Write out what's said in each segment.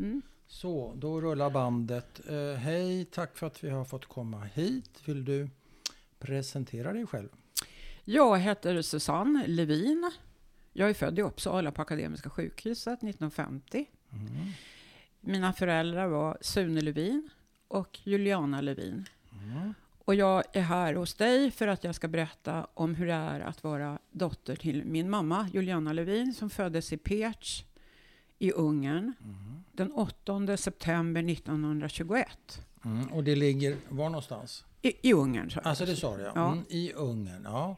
Mm. Så, då rullar bandet. Eh, hej, tack för att vi har fått komma hit. Vill du presentera dig själv? Jag heter Susanne Levin. Jag är född i Uppsala på Akademiska sjukhuset 1950. Mm. Mina föräldrar var Sune Levin och Juliana Levin. Mm. Och jag är här hos dig för att jag ska berätta om hur det är att vara dotter till min mamma Juliana Levin som föddes i Pécs i Ungern Mm. den 8 september 1921. Mm. Och det ligger var någonstans? I, i Ungern. Så. Alltså det sa du ja. Ja. Mm, I Ungern, ja.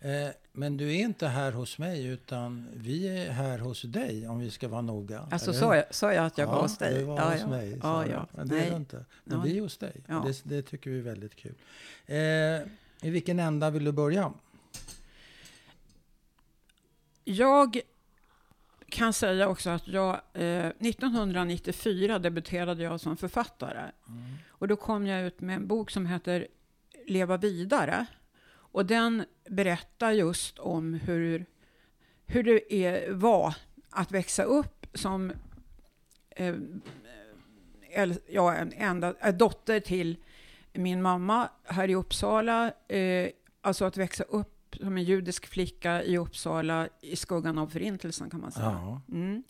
Eh, men du är inte här hos mig utan vi är här hos dig om vi ska vara noga. Alltså sa jag, sa jag att jag var ja, hos dig? Du var ja, hos ja. mig. Ja, ja. Men det är Nej. du inte. Men vi är hos dig. Det, det tycker vi är väldigt kul. Eh, I vilken ända vill du börja? Jag kan säga också att jag, eh, 1994 debuterade jag som författare. Och då kom jag ut med en bok som heter Leva vidare. Och den berättar just om hur, hur det är, var att växa upp som eh, äl- ja, en enda, en dotter till min mamma här i Uppsala. Eh, alltså att växa upp som en judisk flicka i Uppsala i skuggan av förintelsen kan man säga. Mm.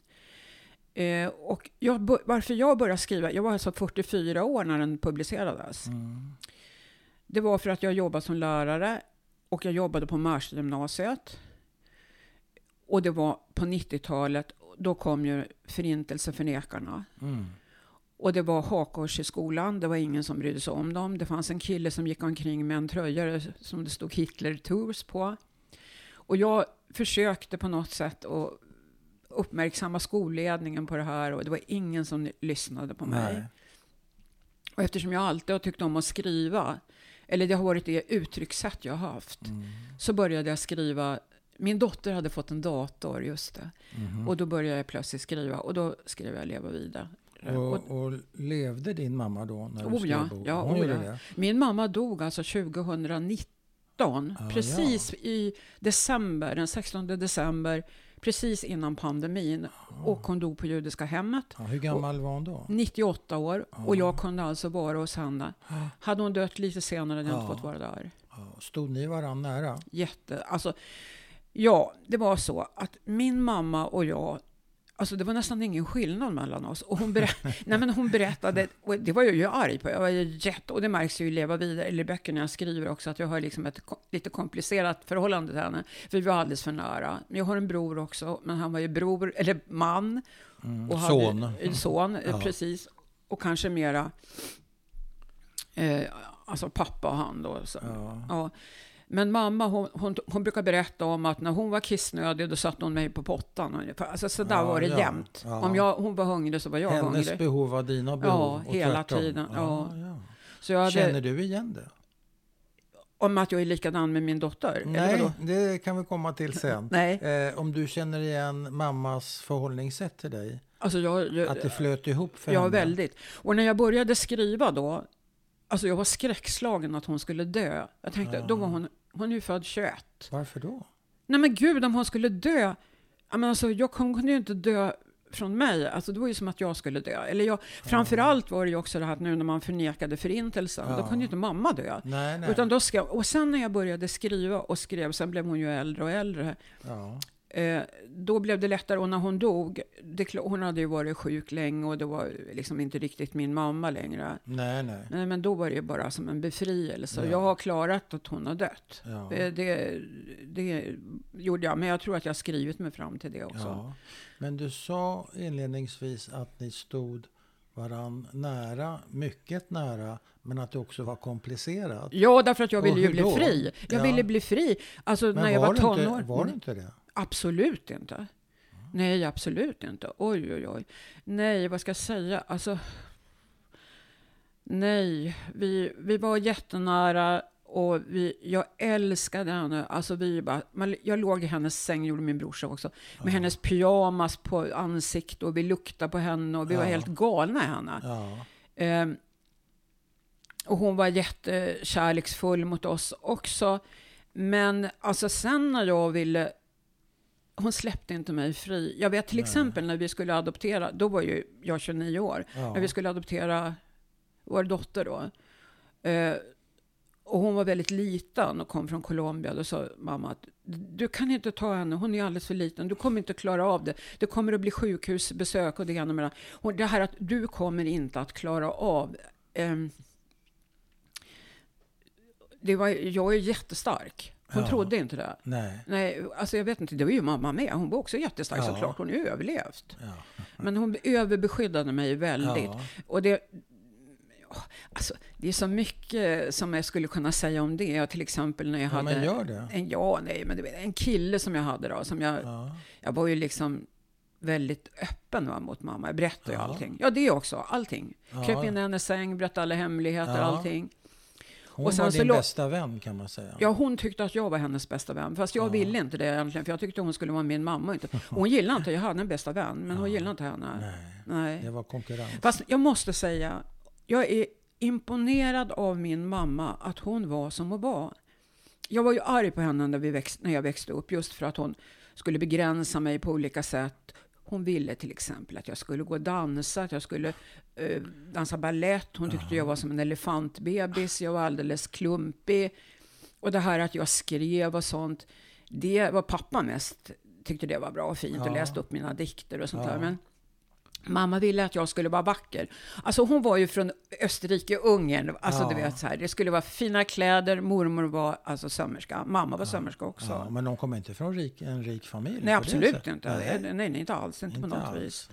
Eh, och jag, varför jag började skriva, jag var alltså 44 år när den publicerades. Mm. Det var för att jag jobbade som lärare och jag jobbade på Märstagymnasiet. Och det var på 90-talet, då kom ju förintelseförnekarna. Mm. Och det var hakkors i skolan, det var ingen som brydde sig om dem. Det fanns en kille som gick omkring med en tröja som det stod Hitler Tours på. Och jag försökte på något sätt att uppmärksamma skolledningen på det här och det var ingen som lyssnade på mig. Nej. Och eftersom jag alltid har tyckt om att skriva, eller det har varit det uttryckssätt jag har haft, Mm. så började jag skriva. Min dotter hade fått en dator, just det. Mhm. Och då började jag plötsligt skriva och då skrev jag Leva vidare. Och Och, och levde din mamma då när du Oh, ja. boken? Ja, Hon oh, ja. det? min mamma dog alltså 2019, Ah, precis i december, den 16 december, precis innan pandemin. Och hon dog på judiska hemmet. Ja, hur gammal var hon då? 98 år Ja. och jag kunde alltså vara hos henne. Ja. Hade hon dött lite senare hade jag Ja. inte fått vara där. Ja, Stod ni varandra nära? Jätte, alltså, ja, det var så att min mamma och jag, alltså det var nästan ingen skillnad mellan oss. Och hon, berä- Nej, men hon berättade, och det var jag ju arg på, jag var ju jätte, och det märks ju i Leva vidare, eller i böckerna jag skriver också, att jag har liksom ett lite komplicerat förhållande till henne, för vi var alldeles för nära. Men jag har en bror också, men han var ju bror, eller man, Mm. och Son. Hade, son, eh, Ja. precis. Och kanske mera, eh, alltså pappa och han då. Så. Ja. Ja. Men mamma, hon, hon, hon brukar berätta om att när hon var kissnödig, då satte hon mig på pottan ungefär. Alltså så där Ja, var det ja, jämt. ja. Om jag, hon var hungrig så var jag Hennes hungrig. behov var dina behov? Ja, och hela tvärtom. tiden, ja. ja. Så hade, Känner du igen det? om att jag är likadan med min dotter? Nej, det kan vi komma till sen. Nej, Eh, om du känner igen mammas förhållningssätt till dig? alltså jag, jag, Att det flöt ihop för ja, henne? väldigt. Och när jag började skriva då, alltså jag var skräckslagen att hon skulle dö. Jag tänkte, Ja. då var hon, hon är ju född 21. Varför då? Nej men gud, om hon skulle dö. Jag, menar, alltså, jag hon kunde ju inte dö från mig. Alltså, det var ju som att jag skulle dö. Eller jag, Framförallt var det ju också det här att nu när man förnekade förintelsen, Ja. då kunde ju inte mamma dö. Nej, nej. Utan då skrev, och sen när jag började skriva och skrev, sen blev hon ju äldre och äldre, ja. Eh, då blev det lättare. Och när hon dog, det, hon hade ju varit sjuk länge och det var liksom inte riktigt min mamma längre. nej, nej. Nej, men då var det ju bara som en befrielse. Ja. Jag har klarat att hon har dött. Ja. Det, det, det gjorde jag, men jag tror att jag har skrivit mig fram till det också. Ja. Men du sa inledningsvis att ni stod varann nära, mycket nära, men att det också var komplicerat. Ja, därför att jag ville ju bli då? fri. Jag Ja. ville bli fri. Alltså Men när jag var du tonår. inte, var du inte det? Absolut inte. Nej, absolut inte. Oj, oj, oj. Nej, vad ska jag säga? Alltså... Nej, vi, vi var jättenära och vi, jag älskade henne. Alltså vi bara, man, jag låg i hennes säng, gjorde min brorsa också, med Ja. hennes pyjamas på ansiktet och vi luktade på henne och vi var Ja. helt galna i henne. Ja. Ehm, och hon var jättekärleksfull mot oss också. Men alltså sen när jag ville hon släppte inte mig fri. Jag vet till exempel när vi skulle adoptera, då var ju jag 29 år, när vi skulle adoptera vår dotter då. Eh, och hon var väldigt liten och kom från Colombia. Då sa mamma att du kan inte ta henne, hon är alldeles för liten. Du kommer inte klara av det. Det kommer att bli sjukhusbesök och det ena med det andra. Och det här att du kommer inte att klara av. ehm, det var, jag är jättestark. Hon Ja. trodde inte det. Nej. Nej, alltså jag vet inte, det var ju mamma med. Hon var också jättestark Ja. såklart. Hon har ju överlevt. Ja. Men hon överbeskyddade mig väldigt. Ja. Och det, alltså, det är så mycket som jag skulle kunna säga om det. Jag, till exempel när jag Ja, hade... gör det. En, ja, nej, men en kille som jag hade då. Som jag, Ja. jag var ju liksom väldigt öppen va, mot mamma. Jag berättade ju Ja. allting. Ja, det också. Allting. Ja. Kröp in i hennes säng, berättade alla hemligheter, Ja. allting. Hon Och sen var så din lå- bästa vän kan man säga. Ja, hon tyckte att jag var hennes bästa vän. Fast jag Ja. ville inte det egentligen. För jag tyckte hon skulle vara min mamma. Inte. Hon gillade inte, jag hade en bästa vän. Men hon Ja. gillade inte henne. Nej, Nej. det var konkurrens. Fast jag måste säga, jag är imponerad av min mamma, att hon var som hon var. Jag var ju arg på henne när, vi växt, när jag växte upp, just för att hon skulle begränsa mig på olika sätt. Hon ville till exempel att jag skulle gå och dansa, att jag skulle eh, dansa ballett. Hon tyckte jag var som en elefantbebis, jag var alldeles klumpig. Och det här att jag skrev och sånt, det var pappa mest tyckte det var bra och fint och läste upp mina dikter och sånt där. Men Mamma ville att jag skulle vara vacker. Alltså hon var ju från Österrike, Ungern. Alltså Ja. du vet så här, det skulle vara fina kläder. Mormor var alltså sömmerska. Mamma var sömmerska också. Ja, men de kom inte från rik, en rik familj? Nej, på absolut inte. Nej, Nej. inte alls. Inte, på inte något alls. vis.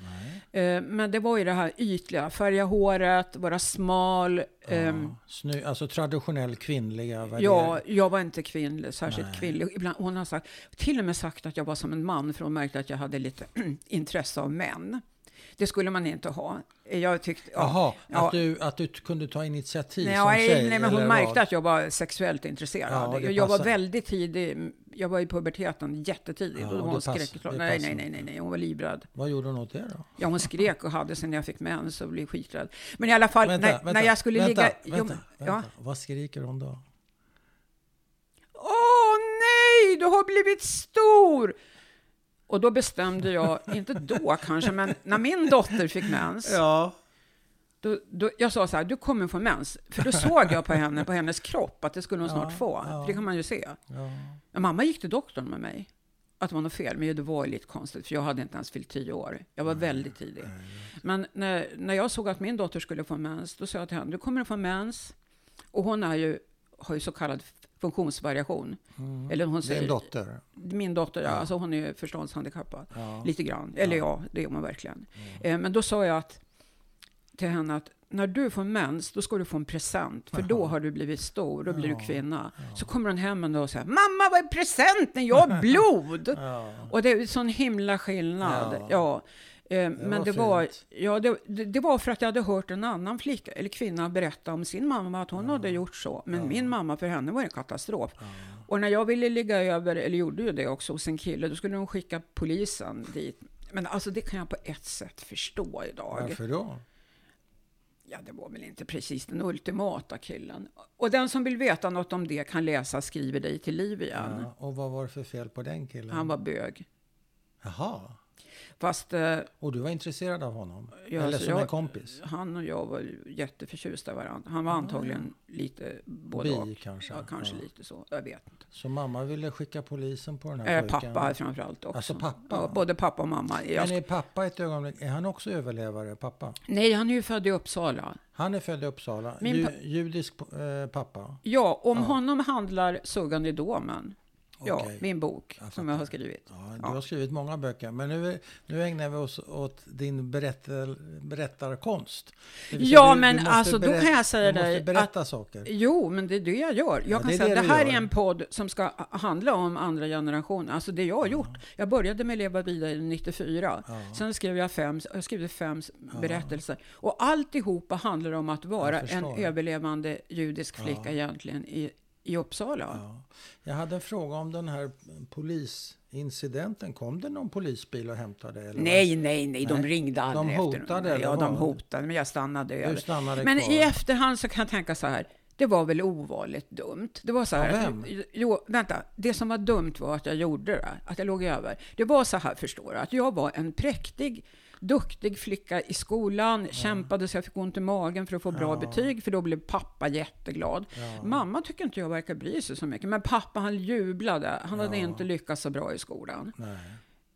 Eh, men det var ju det här ytliga. Färga håret, vara smal. Ja, sny, alltså traditionell kvinnliga Ja, värderingar. jag var inte kvinnlig, särskilt Nej. kvinnlig. Ibland, hon har sagt, till och med sagt att jag var som en man, för hon märkte att jag hade lite intresse av män. Det skulle man inte ha. Jag tyckte... ja. Jaha, Ja. att, du, att du kunde ta initiativ Nej, som ja, tjej? nej, men hon märkte vad? att jag var sexuellt intresserad. Ja, jag, jag var väldigt tidig. Jag var i puberteten jättetidigt. Ja, och hon det Nej, nej, nej, nej, nej, hon var livrädd. Vad gjorde hon åt det då? Ja, hon skrek och hade sen när jag fick mens och blev skiträdd. Men i alla fall, Vänta, när, vänta, när jag skulle vänta, ligga... Vänta, Jo, vänta. ja. Vad skriker hon då? Åh nej, du har blivit stor! Och då bestämde jag, inte då kanske, men när min dotter fick mens, Ja. då, då, jag sa så här, du kommer få mens. För då såg jag på henne, på hennes kropp, att det skulle hon Ja, snart få. ja. För det kan man ju se. ja. Men mamma gick till doktorn med mig. Att det var något fel, men det var ju lite konstigt, för jag hade inte ens fyllt tio år. Jag var väldigt tidig. Men när, när jag såg att min dotter skulle få mens, då sa jag till henne, du kommer att få mens. Och hon är ju, har ju så kallad funktionsvariation. Mm. Eller hon Din säger, dotter? Min dotter, ja. Ja. Alltså hon är ju förståndshandikappad. Ja. Lite grann. Eller ja, det är hon verkligen. Eh, men då sa jag att, till henne att när du får mens, då ska du få en present. För då har du blivit stor, då blir Ja, du kvinna. ja. Så kommer hon hem en dag och säger, mamma vad är presenten? Jag har blod! Ja. och det är en sån himla skillnad. Ja. Ja. Eh, men var det var, fint. ja, det, det, det var för att jag hade hört en annan flicka, eller kvinna berätta om sin mamma, att hon hade gjort så. Men Ja. min mamma, för henne var det en katastrof. Ja. Och när jag ville ligga över, eller gjorde ju det också hos en kille, då skulle de skicka polisen dit. Men alltså det kan jag på ett sätt förstå idag. Varför då? Ja, det var väl inte precis den ultimata killen. Och den som vill veta något om det kan läsa Skriver dig till liv igen. Ja. Och vad var det för fel på den killen? Han var bög. Jaha. Fast eh, Och du var intresserad av honom? Ja, Eller alltså som jag- en kompis? han och jag var ju jätteförtjusta i varandra. Han var antagligen lite både Bi och. kanske? Ja, kanske Ja. lite så. Jag vet inte. Så mamma ville skicka polisen på den här Eh, pojken? pappa framförallt också. Alltså pappa? Ja, både pappa och mamma. Jag, Men är pappa ett ögonblick, är han också överlevare, pappa? nej, han är ju född i Uppsala. Han är född i Uppsala, Min pa- judisk eh, pappa. Ja, om Ja. honom handlar Suggan i domen. Ja, Okej. min bok Jag som jag har skrivit. Ja, du Ja. har skrivit många böcker, men nu, nu ägnar vi oss åt din berättar, berättarkonst. Ja, du- men du alltså, då kan jag säga du måste dig berätta saker. Jo, men det är det jag gör. Jag Ja, kan det säga det att det här gör. är en podd som ska handla om andra generationer. Alltså det jag har gjort. Jag började med Leva vidare 94. Ja. Sen skrev jag fem, jag skrev fem berättelser. Och alltihopa handlar om att vara en överlevande judisk flicka Ja. egentligen i, i Uppsala. Ja. Jag hade en fråga om den här polisincidenten. Kom det någon polisbil och hämtade dig? eller Nej, nej, nej, de Nej. ringde aldrig De efter hotade, mig. Ja, de hotade, men jag stannade över. Du stannade Men kvar? i efterhand så kan jag tänka så här. Det var väl ovanligt dumt. Det var så här, Av vem? Jo, vänta. Det som var dumt var att jag gjorde det, att jag låg över. Det var så här, förstår du, att jag var en präktig, duktig flicka i skolan, kämpade så jag fick ont i magen för att få bra Ja. betyg, för då blev pappa jätteglad. Ja. Mamma tycker inte jag verkar bry sig så mycket, men pappa han jublade. Han hade Ja. inte lyckats så bra i skolan. Nej.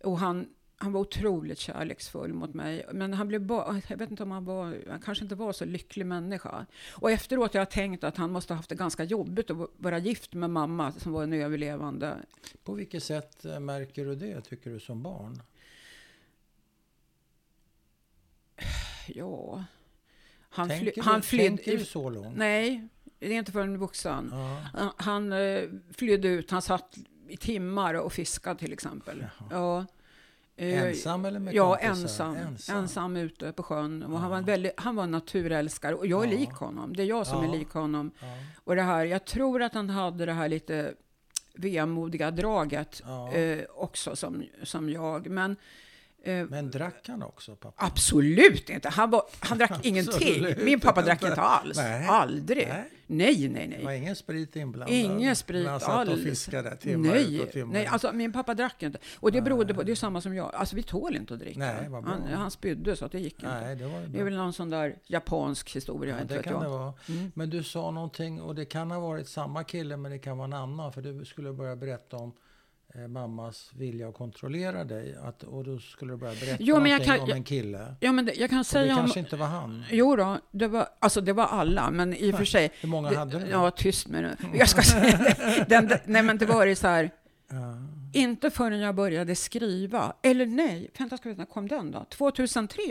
Och han, han var otroligt kärleksfull mot mig. Men han blev bara, jag vet inte om han var, han kanske inte var så lycklig människa. Och efteråt har jag tänkt att han måste ha haft det ganska jobbigt att vara gift med mamma som var en överlevande. På vilket sätt eh, märker du det, tycker du, som barn? Ja. Han, fly, Tänker, han flydde... tänker du så långt? Nej, det är inte förrän vuxen. Ja. Han, han eh, flydde ut, han satt i timmar och fiskade till exempel. Ja. Eh, Ensam eller med Ja, ensam, ensam. Ensam. ute på sjön. Och han, Ja. var en väldigt, han var en naturälskare och jag är Ja. lik honom. Det är jag som är lik honom. Och det här, jag tror att han hade det här lite vemodiga draget eh, också som, som jag. Men Men drack han också, pappa? absolut inte. Han, var, han drack ingenting. Min pappa drack inte. alls. Nej. Aldrig. Nej. Nej, nej, Det var nej. ingen sprit inblandad? Ingen sprit När han satt alls. och fiskade timmar ut nej, och timmar nej, alltså min pappa drack inte. Och det berodde på, det är samma som jag, alltså vi tål inte att dricka. Nej, vad bra. han, han spydde så att det gick inte. Nej, det var Det är väl någon sån där japansk historia, Ja, inte det vet kan det jag. vara. Mm. Men du sa någonting, och det kan ha varit samma kille, men det kan vara en annan. För du skulle börja berätta om eh, mammas vilja att kontrollera dig. Att, och då skulle du börja berätta Jo, men jag kan- om en kille. Ja, men det, jag kan Och det säga om... kanske inte var han. Jo då, det var, alltså det var alla, men i och för sig... Hur många det, hade du? Ja, tyst med det. Jag ska säga det. Den, den, nej, men det var ju så här, Ja. inte förrän jag började skriva, eller nej, vänta, ska vi, när kom den då? 2003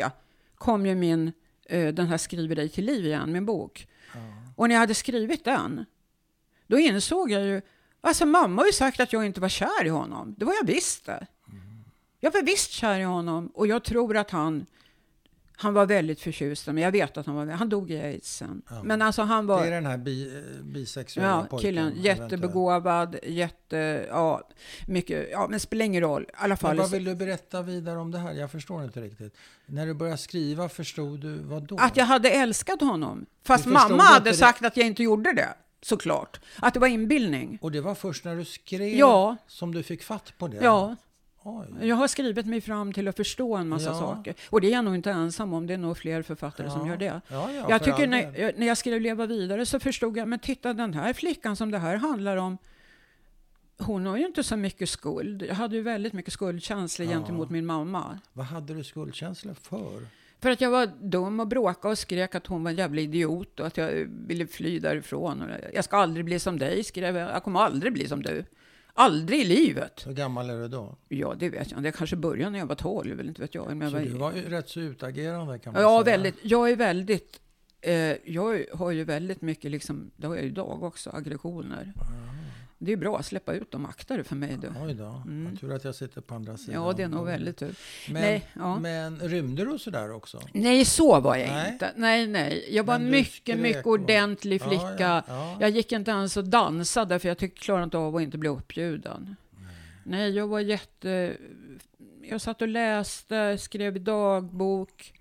kom ju min, eh, den här Skriver dig till liv igen, min bok. Ja. Och när jag hade skrivit den, då insåg jag ju, alltså mamma har ju sagt att jag inte var kär i honom. Det var jag visst det. Jag var visst kär i honom och jag tror att han, han var väldigt förtjust, men jag vet att han var, han dog i aids sen. Ja. Men alltså han Det var, är den här bi, bisexuella ja, pojken. killen, jättebegåvad, jätte, ja, mycket, ja, men spelar ingen roll. I alla Men fall, vad vill du berätta vidare om det här? Jag förstår inte riktigt. När du började skriva, förstod du vad då? att jag hade älskat honom. Fast mamma hade det? sagt att jag inte gjorde det, såklart. Att det var inbildning. Och det var först när du skrev Ja. som du fick fatt på det? Ja, Oj. Jag har skrivit mig fram till att förstå en massa Ja. saker. Och det är jag nog inte ensam om, det är nog fler författare som Ja. gör det. Ja, ja, jag tycker när, jag- när jag skrev Leva vidare så förstod jag, men titta den här flickan som det här handlar om, hon har ju inte så mycket skuld. Jag hade ju väldigt mycket skuldkänslor gentemot min mamma. Vad hade du skuldkänslor för? För att jag var dum och bråkade och skrek att hon var en jävla idiot och att jag ville fly därifrån. Jag ska aldrig bli som dig, skrev jag. Jag kommer aldrig bli som du. Aldrig i livet. Hur gammal är du då? Ja, det vet jag. Det kanske började när jag var 12, eller inte vet jag. Men jag Så var, du var ju rätt så utagerande kan man Ja, säga. väldigt. Jag är väldigt... Eh, jag har ju väldigt mycket, liksom, det har jag ju idag också, aggressioner. Det är bra att släppa ut dem, akta det för mig du. Oj då, Mm. tur att jag sitter på andra sidan. Ja, det är nog väldigt tur. Men, Nej, ja. men rymde du sådär också? Nej, så var jag Nej. inte. Nej, nej. Jag var du mycket, mycket ordentlig flicka. ja, ja. Jag gick inte ens och dansade för jag tyckte, klarade inte av att inte bli uppbjuden. Nej, jag var jätte... Jag satt och läste, skrev dagbok.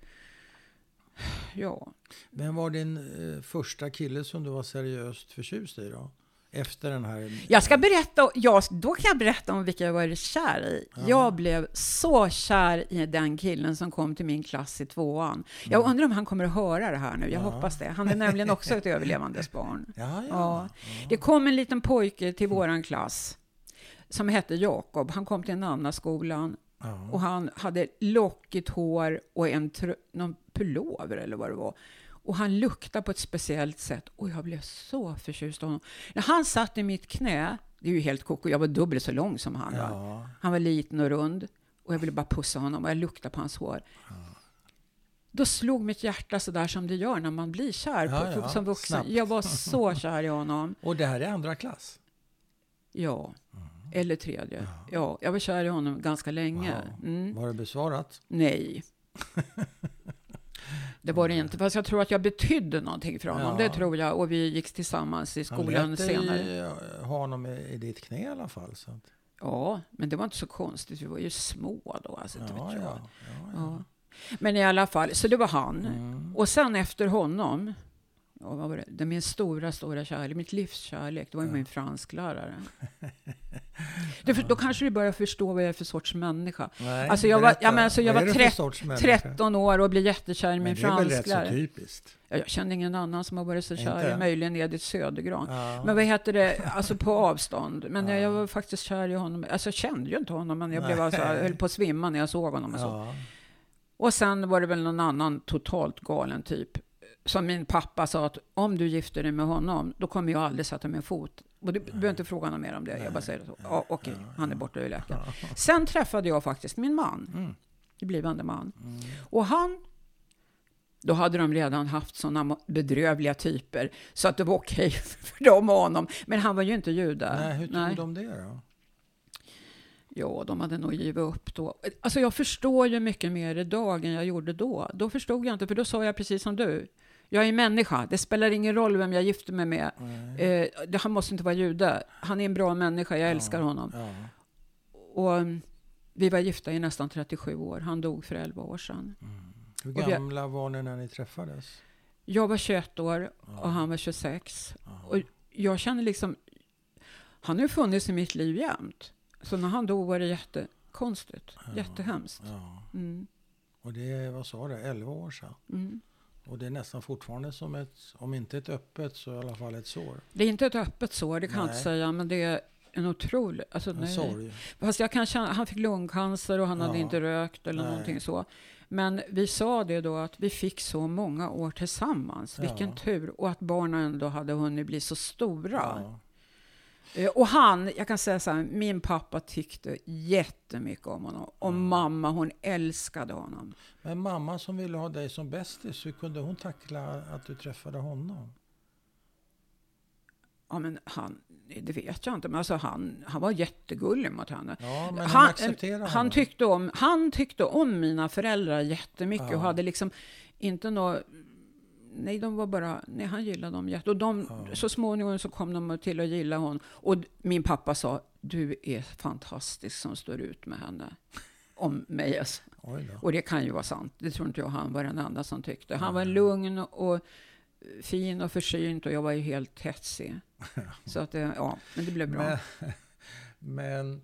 Ja. Vem var din eh, första kille som du var seriöst förtjust i då? Efter den här... Jag ska berätta, ja, då kan jag berätta om vilka jag varit kär i. Ja. Jag blev så kär i den killen som kom till min klass i tvåan. Jag undrar om han kommer att höra det här nu, jag Ja. hoppas det. Han är nämligen också ett överlevandes barn. Ja, ja. Det kom en liten pojke till våran klass som hette Jakob. Han kom till Nannaskolan och han hade lockigt hår och en någon pullover eller vad det var. Och han luktade på ett speciellt sätt och jag blev så förtjust i honom. När han satt i mitt knä, det är ju helt koko, jag var dubbelt så lång som han var. ja. Han var liten och rund och jag ville bara pussa honom och jag luktade på hans hår. Då slog mitt hjärta så där som det gör när man blir kär Ja, på, ja, som vuxen. snabbt. Jag var så kär i honom. Och det här är andra klass? Ja, eller tredje. Ja, jag var kär i honom ganska länge. Wow. Mm. Var det besvarat? Nej. Det var det inte, fast jag tror att jag betydde någonting för honom. Ja. Det tror jag. Och vi gick tillsammans i Han skolan lät dig senare. eh, honom i, i ditt knä i alla fall. Så att, Ja, men det var inte så konstigt. Vi var ju små då. Alltså, ja, vet ja, jag. ja, ja. Ja. Men i alla fall, så det var han. Mm. Och sen efter honom, och vad var det? det är min stora, stora kärlek, mitt livs kärlek, det var ju min fransklärare. för, då kanske du börjar förstå vad jag är för sorts människa. Nej, Alltså jag var, berätta. ja, men alltså jag var är det för trett- sorts människa? 13 år och blev jättekär i min Men det är väl rätt så fransklärare. typiskt? Ja, Jag kände ingen annan som har varit så kär, Inte? möjligen Edith Södergran. Ja. Men vad heter det, alltså på avstånd. Men Ja. jag var faktiskt kär i honom. Alltså jag kände ju inte honom, men jag blev alltså, jag höll på att svimma när jag såg honom. Och, så. ja. och sen var det väl någon annan totalt galen typ. Som min pappa sa att om du gifter dig med honom, då kommer jag aldrig sätta min fot. Och du behöver inte fråga något mer om det. Jag bara säger så. Ja, okej, han är borta ur läkaren. Sen träffade jag faktiskt min man. Mm. Blivande man. Och han då hade de redan haft sådana bedrövliga typer så att det var okej för dem och honom. Men han var ju inte jude. Nej, hur tog Nej. de det då? Ja, de hade nog givit upp då. Alltså jag förstår ju mycket mer idag än jag gjorde då. Då förstod jag inte, för då sa jag precis som du. Jag är människa, det spelar ingen roll vem jag gifter mig med. Eh, det, han måste inte vara jude. Han är en bra människa, jag älskar honom. Ja. Och mm, vi var gifta i nästan 37 år. Han dog för 11 år sedan. Hur Och vi- gamla var ni när ni träffades? Jag var 21 år och han var 26. Och jag känner liksom, han har funnits i mitt liv jämt. Så när han dog var det jättekonstigt, jättehemskt. Ja. Mm. Och det är, vad sa du, 11 år sedan? Mm. Och det är nästan fortfarande som ett, om inte ett öppet så i alla fall ett sår. Det är inte ett öppet sår, det kan jag inte säga, men det är en otrolig... Alltså, En nej. sorg. Fast jag kan känna, han fick lungcancer och han hade Ja. inte rökt eller Nej. någonting så. Men vi sa det då att vi fick så många år tillsammans. Vilken Ja. tur! Och att barnen ändå hade hunnit bli så stora. Ja. Eh, Och han, jag kan säga så här, min pappa tyckte jättemycket om honom. Och mamma, hon älskade honom. Men mamma som ville ha dig som bästis, hur kunde hon tackla att du träffade honom? Ja, men han, det vet jag inte, men alltså han, han var jättegullig mot henne. Ja, men han, accepterade han, tyckte om, han tyckte om mina föräldrar jättemycket Ja. och hade liksom inte något... Nej, de var bara... Nej, han gillade dem jätte... Och de, Ja. så småningom så kom de till att gilla hon. Och min pappa sa, du är fantastisk som står ut med henne. Om mig alltså. Och det kan ju vara sant. Det tror inte jag han var den enda som tyckte. Han var lugn och fin och försynt och jag var ju helt hetsig. Så att det, ja, men det blev bra. Men, men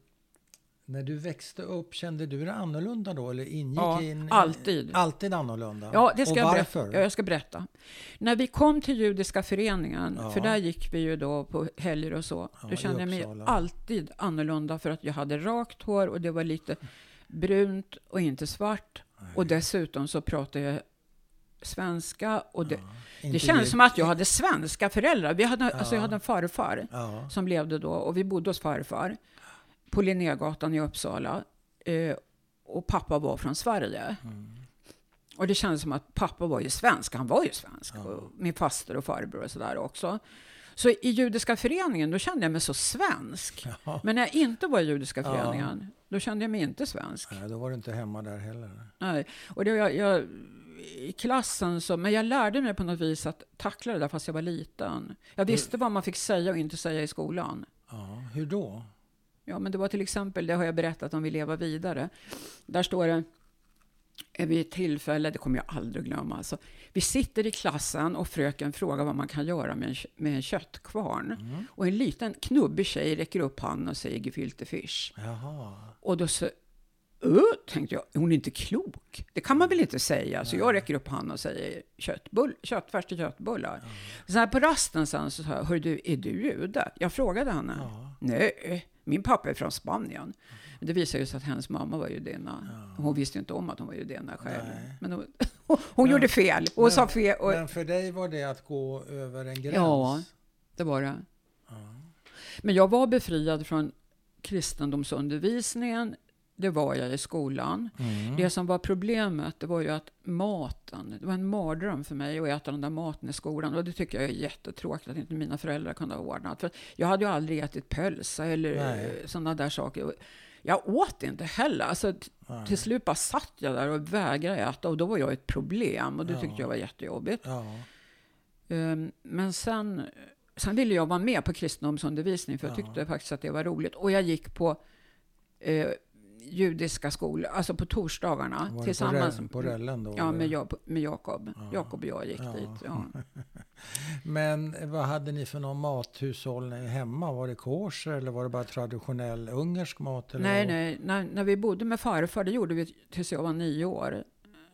när du växte upp, kände du dig annorlunda då? Eller ingick Ja, in, alltid. Alltid annorlunda? Ja, det ska Och jag varför? berätta. Ja, jag ska berätta. När vi kom till Judiska föreningen, Ja. för där gick vi ju då på helger och så, Ja, då kände jag mig alltid annorlunda för att jag hade rakt hår och det var lite brunt och inte svart. Och dessutom så pratade jag svenska och det, det Inte kändes som att jag hade svenska föräldrar. Vi hade, alltså jag hade en farfar Ja, som levde då och vi bodde hos farfar på Linnégatan i Uppsala. Eh, och pappa var från Sverige. Mm. Och det kändes som att pappa var ju svensk. Han var ju svensk. Och min faster och farbror och sådär också. Så i judiska föreningen, då kände jag mig så svensk. Ja. Men när jag inte var i judiska Ja. föreningen, då kände jag mig inte svensk. Nej, då var du inte hemma där heller. Nej. Och det, jag, jag, I klassen så, men jag lärde mig på något vis att tackla det där fast jag var liten. Jag visste vad man fick säga och inte säga i skolan. Ja, hur då? Ja, men det var till exempel, det har jag berättat om Vi leva vidare. Där står det, är vid ett tillfälle, det kommer jag aldrig glömma, alltså, vi sitter i klassen och fröken frågar vad man kan göra med en, med en köttkvarn. Mm. Och en liten knubbig tjej räcker upp handen och säger gefilte fish. Jaha. Och då så, uh, tänkte jag, hon är inte klok. Det kan man väl inte säga. Så jag räcker upp handen och säger köttbull, köttfärs till köttbullar. Så här på rasten sen så sa jag, hör du, är du jude? Jag frågade henne. Ja. Nej, min pappa är från Spanien. Men Det visade sig att hennes mamma var judinna. Hon visste inte om att hon var judinna själv. Nej. Men hon, hon gjorde fel. Hon Men- sa fel. Och, Men för dig var det att gå över en gräns? Ja. det var det. Men jag var befriad från kristendomsundervisningen. Det var jag i skolan. Mm. Det som var problemet det var ju att maten, det var en mardröm för mig att äta den där maten i skolan. Och det tycker jag är jättetråkigt att inte mina föräldrar kunde ha ordnat. För jag hade ju aldrig ätit pölsa eller Nej. sådana där saker. Jag åt inte heller. Alltså, Nej. till slut bara satt jag där och vägrade äta och då var jag ett problem och det Ja. tyckte jag var jättejobbigt. Ja. Ehm, Men sen, sen ville jag vara med på kristendomsundervisning för jag Ja. tyckte faktiskt att det var roligt. Och jag gick på eh, judiska skolor, alltså på torsdagarna Var det tillsammans på, rä- på rällen då? Ja, med, jag, med Jakob. Ja. Jakob och jag gick Ja. dit. Ja. Men vad hade ni för någon mathushållning hemma? Var det kosher eller var det bara traditionell ungersk mat? Eller Nej, nej. När, när vi bodde med farfar, det gjorde vi tills jag var nio år.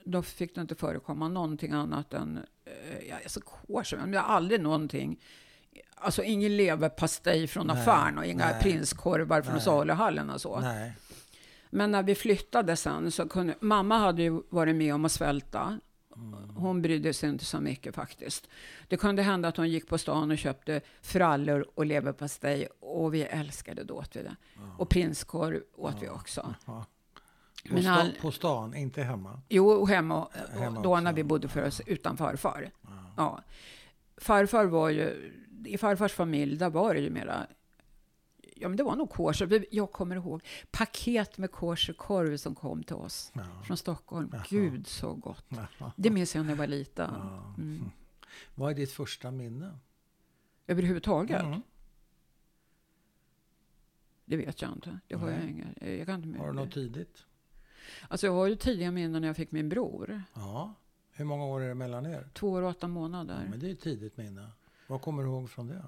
Då fick det inte förekomma någonting annat än, eh, ja, alltså kosher, men jag har aldrig någonting. Alltså ingen leverpastej från Nej, affären och inga nej. prinskorvar från saluhallen och så. Nej. Men när vi flyttade sen så kunde, mamma hade ju varit med om att svälta. Hon brydde sig inte så mycket faktiskt. Det kunde hända att hon gick på stan och köpte frallor och leverpastej och vi älskade det åt vi det. Och prinskorv åt vi också. Ja. På, Men sta, all- på stan, inte hemma? Jo, hemma, och Hemma då också. när vi bodde för oss utan farfar. Ja. Farfar var ju, i farfars familj, där var det ju mera, ja men det var nog kosher. Jag kommer ihåg paket med kosherkorv som kom till oss Ja. från Stockholm. Jaha. Gud så gott. Ja. Det minns jag när jag var liten. Ja. Mm. Vad är ditt första minne? Överhuvudtaget, Mm. det vet jag inte. Det har jag inga, jag kan inte Har du något tidigt? Alltså jag har ju tidiga minnen när jag fick min bror. Ja. Hur många år är det mellan er? Två år och åtta månader. Men det är ett tidigt minne. Vad kommer du ihåg från det?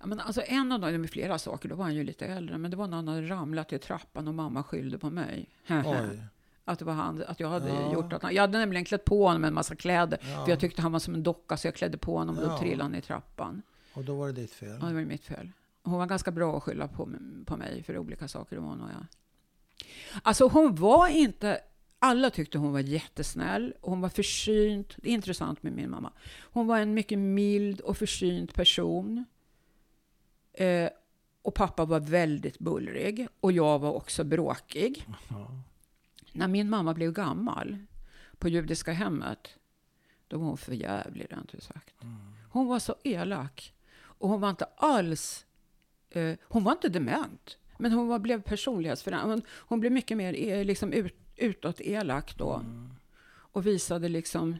Ja, men alltså en av dem, var flera saker, då var han ju lite äldre, men det var när han hade ramlat i trappan och mamma skyllde på mig. Oj. att det var han, att jag hade Ja. gjort att han, Jag hade nämligen klätt på honom en massa kläder, Ja. för jag tyckte han var som en docka, så jag klädde på honom och då trillade han i trappan. Och då var det ditt fel? Ja, det var mitt fel. Hon var ganska bra att skylla på, på mig för olika saker, det var hon och jag. Alltså hon var inte, alla tyckte hon var jättesnäll, hon var försynt. Det är intressant med min mamma. Hon var en mycket mild och försynt person. Eh, och pappa var väldigt bullrig och jag var också bråkig. Ja. När min mamma blev gammal på judiska hemmet, då var hon för jävlig rent ut sagt. Hon var så elak. Och hon var inte alls, eh, hon var inte dement. Men hon var, blev personlighetsförändrad. Hon, hon blev mycket mer eh, liksom ut, utåt elak då. Och visade liksom,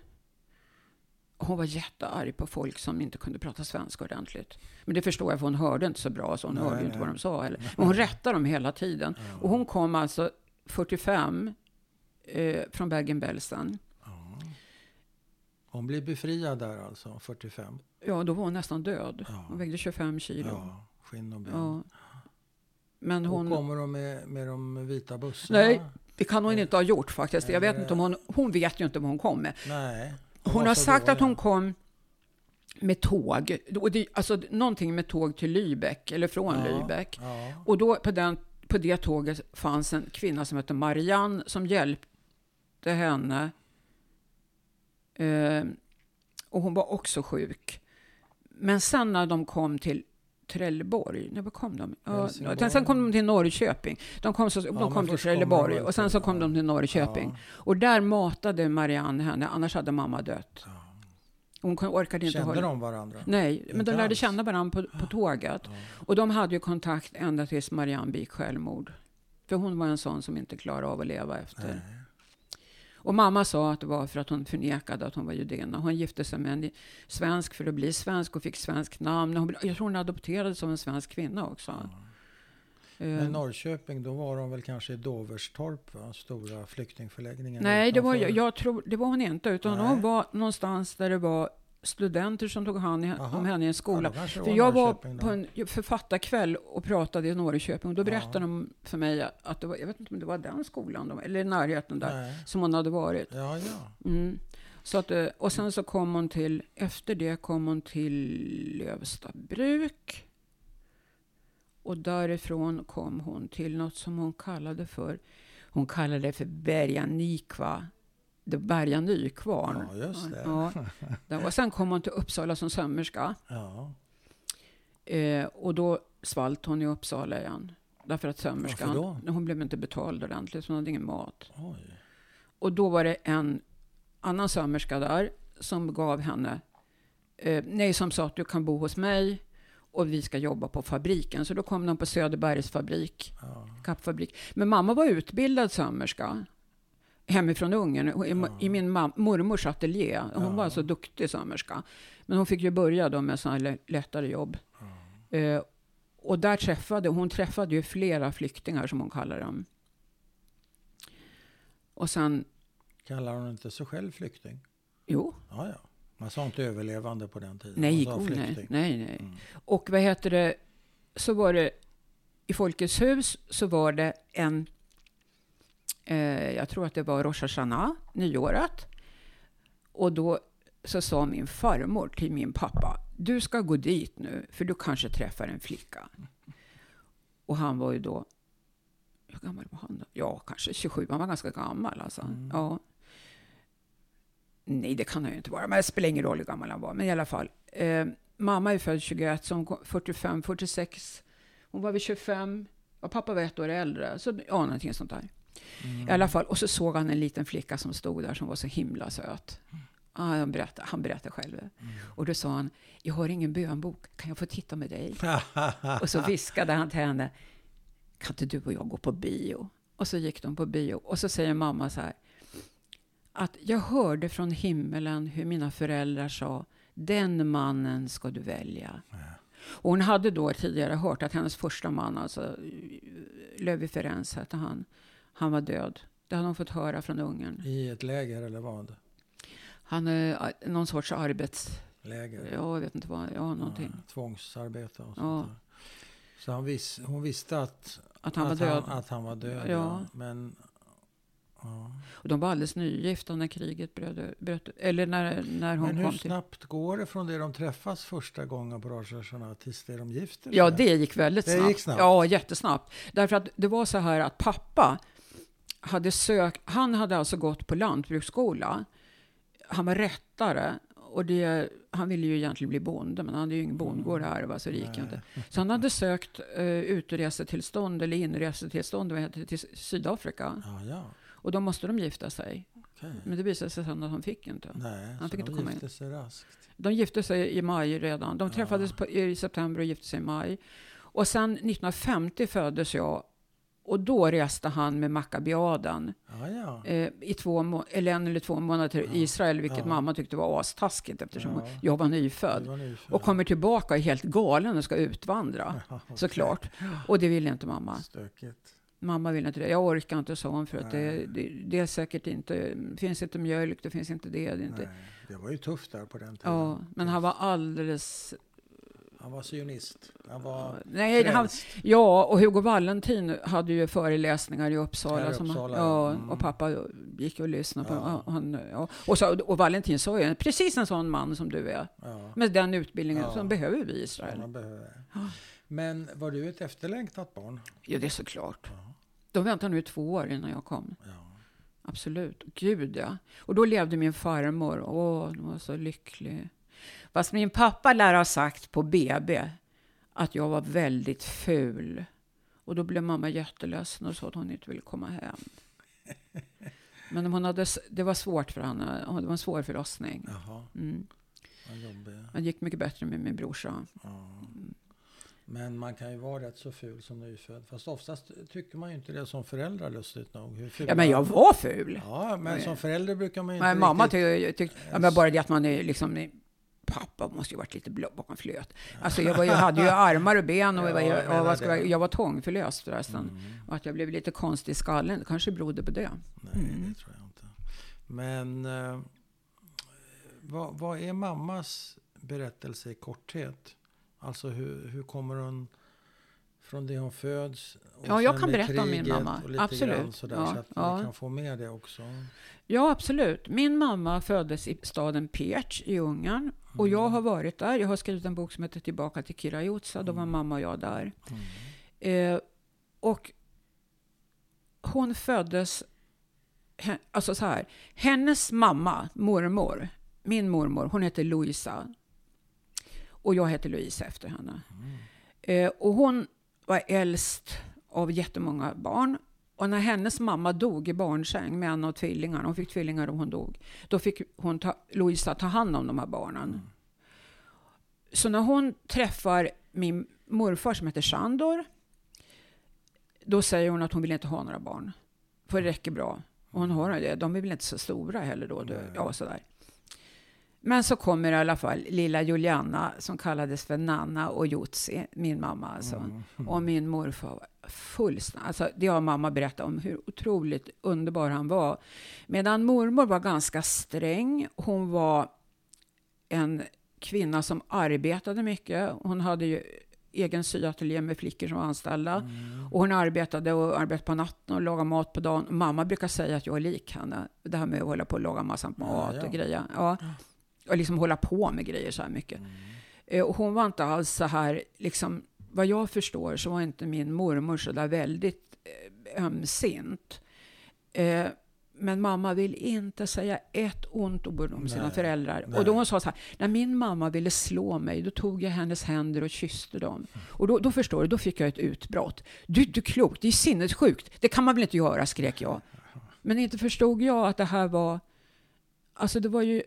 hon var jättearg på folk som inte kunde prata svenska ordentligt. Men det förstår jag, för hon hörde inte så bra, så hon Nej, hörde ju inte nej. vad de sa heller. Men hon rättade dem hela tiden. Och hon kom alltså 45 eh, från Bergen-Belsen. Hon blev befriad där alltså, 45? Ja, då var hon nästan död. Ja. Hon vägde 25 kilo. Ja, skinn och ben. Ja. Men Och hon... kommer de med, med de vita bussarna? Nej, det kan hon inte ha gjort faktiskt. Jag vet inte om hon... Hon vet ju inte vad hon kom med. Nej. Hon har sagt att hon kom med tåg. Och det, alltså någonting med tåg till Lübeck, eller från Ja, Lübeck. Ja. Och då på, den, på det tåget fanns en kvinna som hette Marianne som hjälpte henne. Eh, och hon var också sjuk. Men sen när de kom till Trelleborg, när kom de? Ja, sen kom de till Norrköping. De kom, så, men de kom till Trelleborg och sen så kom de till Norrköping. Och där matade Marianne henne, annars hade mamma dött. Hon orkade inte Kände hålla... de varandra? Nej, men de lärde känna varandra på, på tåget. Och de hade ju kontakt ända tills Marianne begick självmord. För hon var en sån som inte klarade av att leva efter. Nej. Och mamma sa att det var för att hon förnekade att hon var judinna. Hon gifte sig med en svensk för att bli svensk och fick svensk namn. Hon, jag tror hon adopterades av en svensk kvinna också. Eh, Men Norrköping, då var de väl kanske i Doverstorp, va? stora flyktingförläggningen? nej, det var, jag, jag tror, det var hon inte. Utan Nej. hon var någonstans där det var studenter som tog hand om henne i en skola. Ja, För jag var på en författarkväll och pratade i Norrköping och då Ja. berättade de för mig att det var, jag vet inte om det var den skolan, de, eller i närheten där, Nej. som hon hade varit. Ja, ja. Mm. Så att, eh, och sen så kom hon till, efter det kom hon till Lövsta bruk. Och därifrån kom hon till något som hon kallade för, hon kallade det för Berga Nykva. Det Berga Nykvarn. Ja, just det. Ja, och sen kom hon till Uppsala som sömmerska. ja. Eh, och då svalt hon i Uppsala igen. Därför att Varför sömmerskan, då? hon blev inte betald ordentligt, så hon hade ingen mat. Oj. Och då var det en annan sömmerska där som gav henne, eh, nej som sa att du kan bo hos mig och vi ska jobba på fabriken. Så då kom de på Söderbergs fabrik, Ja. kappfabrik. Men mamma var utbildad sömmerska hemifrån Ungern, i, Ja. i min mormors ateljé. Hon Ja. var så duktig sömmerska. Men hon fick ju börja då med sådana lättare jobb. Eh, och där träffade hon träffade ju flera flyktingar som hon kallar dem. Och sen, Kallar hon inte sig själv flykting? jo, Ja, ja. Man sa inte överlevande på den tiden. Nej, man sa oh, nej, nej, nej. Mm. Och vad heter det, så var det i Folkets hus så var det en, eh, jag tror att det var Rosh Hashanah, nyåret. Och då så sa min farmor till min pappa, du ska gå dit nu, för du kanske träffar en flicka. Och han var ju då, hur gammal var han då? Ja, kanske 27, han var ganska gammal alltså. Mm. Ja. Nej, det kan han ju inte vara, men det spelar ingen roll hur gammal han var. Men i alla fall, eh, mamma är född 21, så hon kom 45, 46. Hon var vid 25, och pappa var ett år äldre. Så ja, någonting sånt där. Mm. I alla fall, och så såg han en liten flicka som stod där som var så himla söt. Ah, han, berättade, han berättade själv. Mm. Och då sa han, jag har ingen bönbok, kan jag få titta med dig? Och så viskade han till henne, kan inte du och jag gå på bio? Och så gick de på bio. Och så säger mamma så här, att jag hörde från himmelen hur mina föräldrar sa, den mannen ska du välja. Och hon hade då tidigare hört att hennes första man, alltså Levi Ferenc hette han, han var död. Det hade hon fått höra från Ungern. I ett läger eller vad? Han är eh, någon sorts arbets... Läger? Ja, jag vet inte vad, ja, någonting. Ja, tvångsarbete och sånt Ja. där. Så han vis, hon visste att, Att han var att, död. Han, att han var död. Ja. Ja. Men Ja. Och de var alldeles nygifta när kriget bröt, bröt eller när, när hon Men hur kom till... snabbt går det från det de träffas första gången på Rosh Hashanah tills det de gifter sig? Ja, det gick väldigt Det snabbt. gick snabbt. Ja, jättesnabbt. Därför att det var så här att pappa hade sökt, han hade alltså gått på lantbruksskola. Han var rättare och det, han ville ju egentligen bli bonde, men han hade ju ingen bondgård här, va, så det gick inte. Så han hade sökt uh, utresetillstånd eller inresetillstånd vad heter det, till Sydafrika. Ja, ja. Och då måste de gifta sig. Okej. Men det visade sig sen att han fick inte. Nej, Han fick inte de komma gifte sig raskt. De gifte sig i maj redan. De Ja. träffades på, i september och gifte sig i maj. Och sen 1950 föddes jag. Och då reste han med Maccabiaden Ja, ja. eh, i två må- eller en eller två månader till Ja. Israel, vilket mamma tyckte var astaskigt eftersom Ja. jag var nyfödd. var nyfödd. Och kommer tillbaka och är helt galen och ska utvandra. Okej. Såklart. Och det ville inte mamma. Stökigt. Mamma ville inte det. Jag orkar inte, sa hon, för att det, det, det är säkert inte, finns inte mjölk, det finns inte det. det, inte. Nej, det var ju tufft där på den tiden. Ja, men han var alldeles Han var sionist. Han var Nej, han, ja, och Hugo Valentin hade ju föreläsningar i Uppsala. Här i som, Uppsala, ja, mm. och pappa gick och lyssnade på Ja. ja. han, ja. och, så, och Valentin sa ju, precis en sån man som du är. Ja, Med den utbildningen Ja. som behöver vi i Israel. Men var du ett efterlängtat barn? Ja, det är såklart. De väntade nu i två år innan jag kom. ja. Absolut. Gud, ja. Och då levde min farmor. Åh, hon var så lycklig. Fast min pappa lär ha sagt på BB att jag var väldigt ful. Och då blev mamma jätteledsen och sa att hon inte ville komma hem. Men hon hade, det var svårt för henne. Det var en svår förlossning. Jaha, Mm. Det gick mycket bättre med min brorsa. Ja. Men man kan ju vara rätt så ful som nyfödd. Fast oftast tycker man ju inte det som förälder lustigt nog. Hur fula- Ja, men jag var ful. Ja, men som förälder brukar man ju inte mamma riktigt... tyckte, tyck, ja, men bara det att man är liksom... Pappa måste ju varit lite blå bakom flöt. Alltså jag var ju, hade ju armar och ben och jag var, Ja, jag jag, menar vad ska jag, jag var tångförlöst förresten. Mm. Och att jag blev lite konstig i skallen, det kanske berodde på det. Nej, Mm. det tror jag inte. Men eh, vad, vad är mammas berättelse i korthet? Alltså hur, hur kommer hon från det hon föds? Och Ja, jag kan berätta om min mamma. och Absolut. Sådär, Ja, så att ja. vi kan få med det också. Ja, absolut. Min mamma föddes i staden Pécs i Ungern. Och jag har varit där. Jag har skrivit en bok som heter Tillbaka till Kirajutsa. Då var mamma och jag där. Mm. Eh, och hon föddes... Alltså så här. Hennes mamma, mormor, min mormor, hon heter Louisa. Och jag heter Louise efter henne. Eh, och hon var äldst av jättemånga barn. Och när hennes mamma dog i barnsäng med en av tvillingarna, hon fick tvillingar och hon dog, då fick hon ta, Louisa ta hand om de här barnen. Så när hon träffar min morfar som heter Sandor, då säger hon att hon vill inte ha några barn. För det räcker bra. Och hon har det. De är väl inte så stora heller då. Ja, sådär. Men så kommer i alla fall lilla Juliana som kallades för Nanna och Jutsi, min mamma alltså. Mm. Och min morfar var fullständigt, alltså det har mamma berättat om hur otroligt underbar han var. Medan mormor var ganska sträng, hon var en kvinna som arbetade mycket. Hon hade ju egen syateljé med flickor som var anställda. Mm. Och hon arbetade och arbetade på natten och lagade mat på dagen. Mamma brukar säga att jag är lik henne. Det här med att hålla på och laga massa mat ja. och grejer. Ja. Och liksom hålla på med grejer så här mycket. Mm. Eh, Och hon var inte alls så här, liksom, vad jag förstår så var inte min mormor så där väldigt eh, ömsint. Eh, men mamma vill inte säga ett ont ord om sina Nej, föräldrar. nej. Och då hon sa så här, när min mamma ville slå mig, då tog jag hennes händer och kysste dem. Och då, då förstår du, då fick jag ett utbrott. Du, du är klok, det är sinnessjukt. Det kan man väl inte göra, skrek jag. Men inte förstod jag att det här var, alltså det var ju,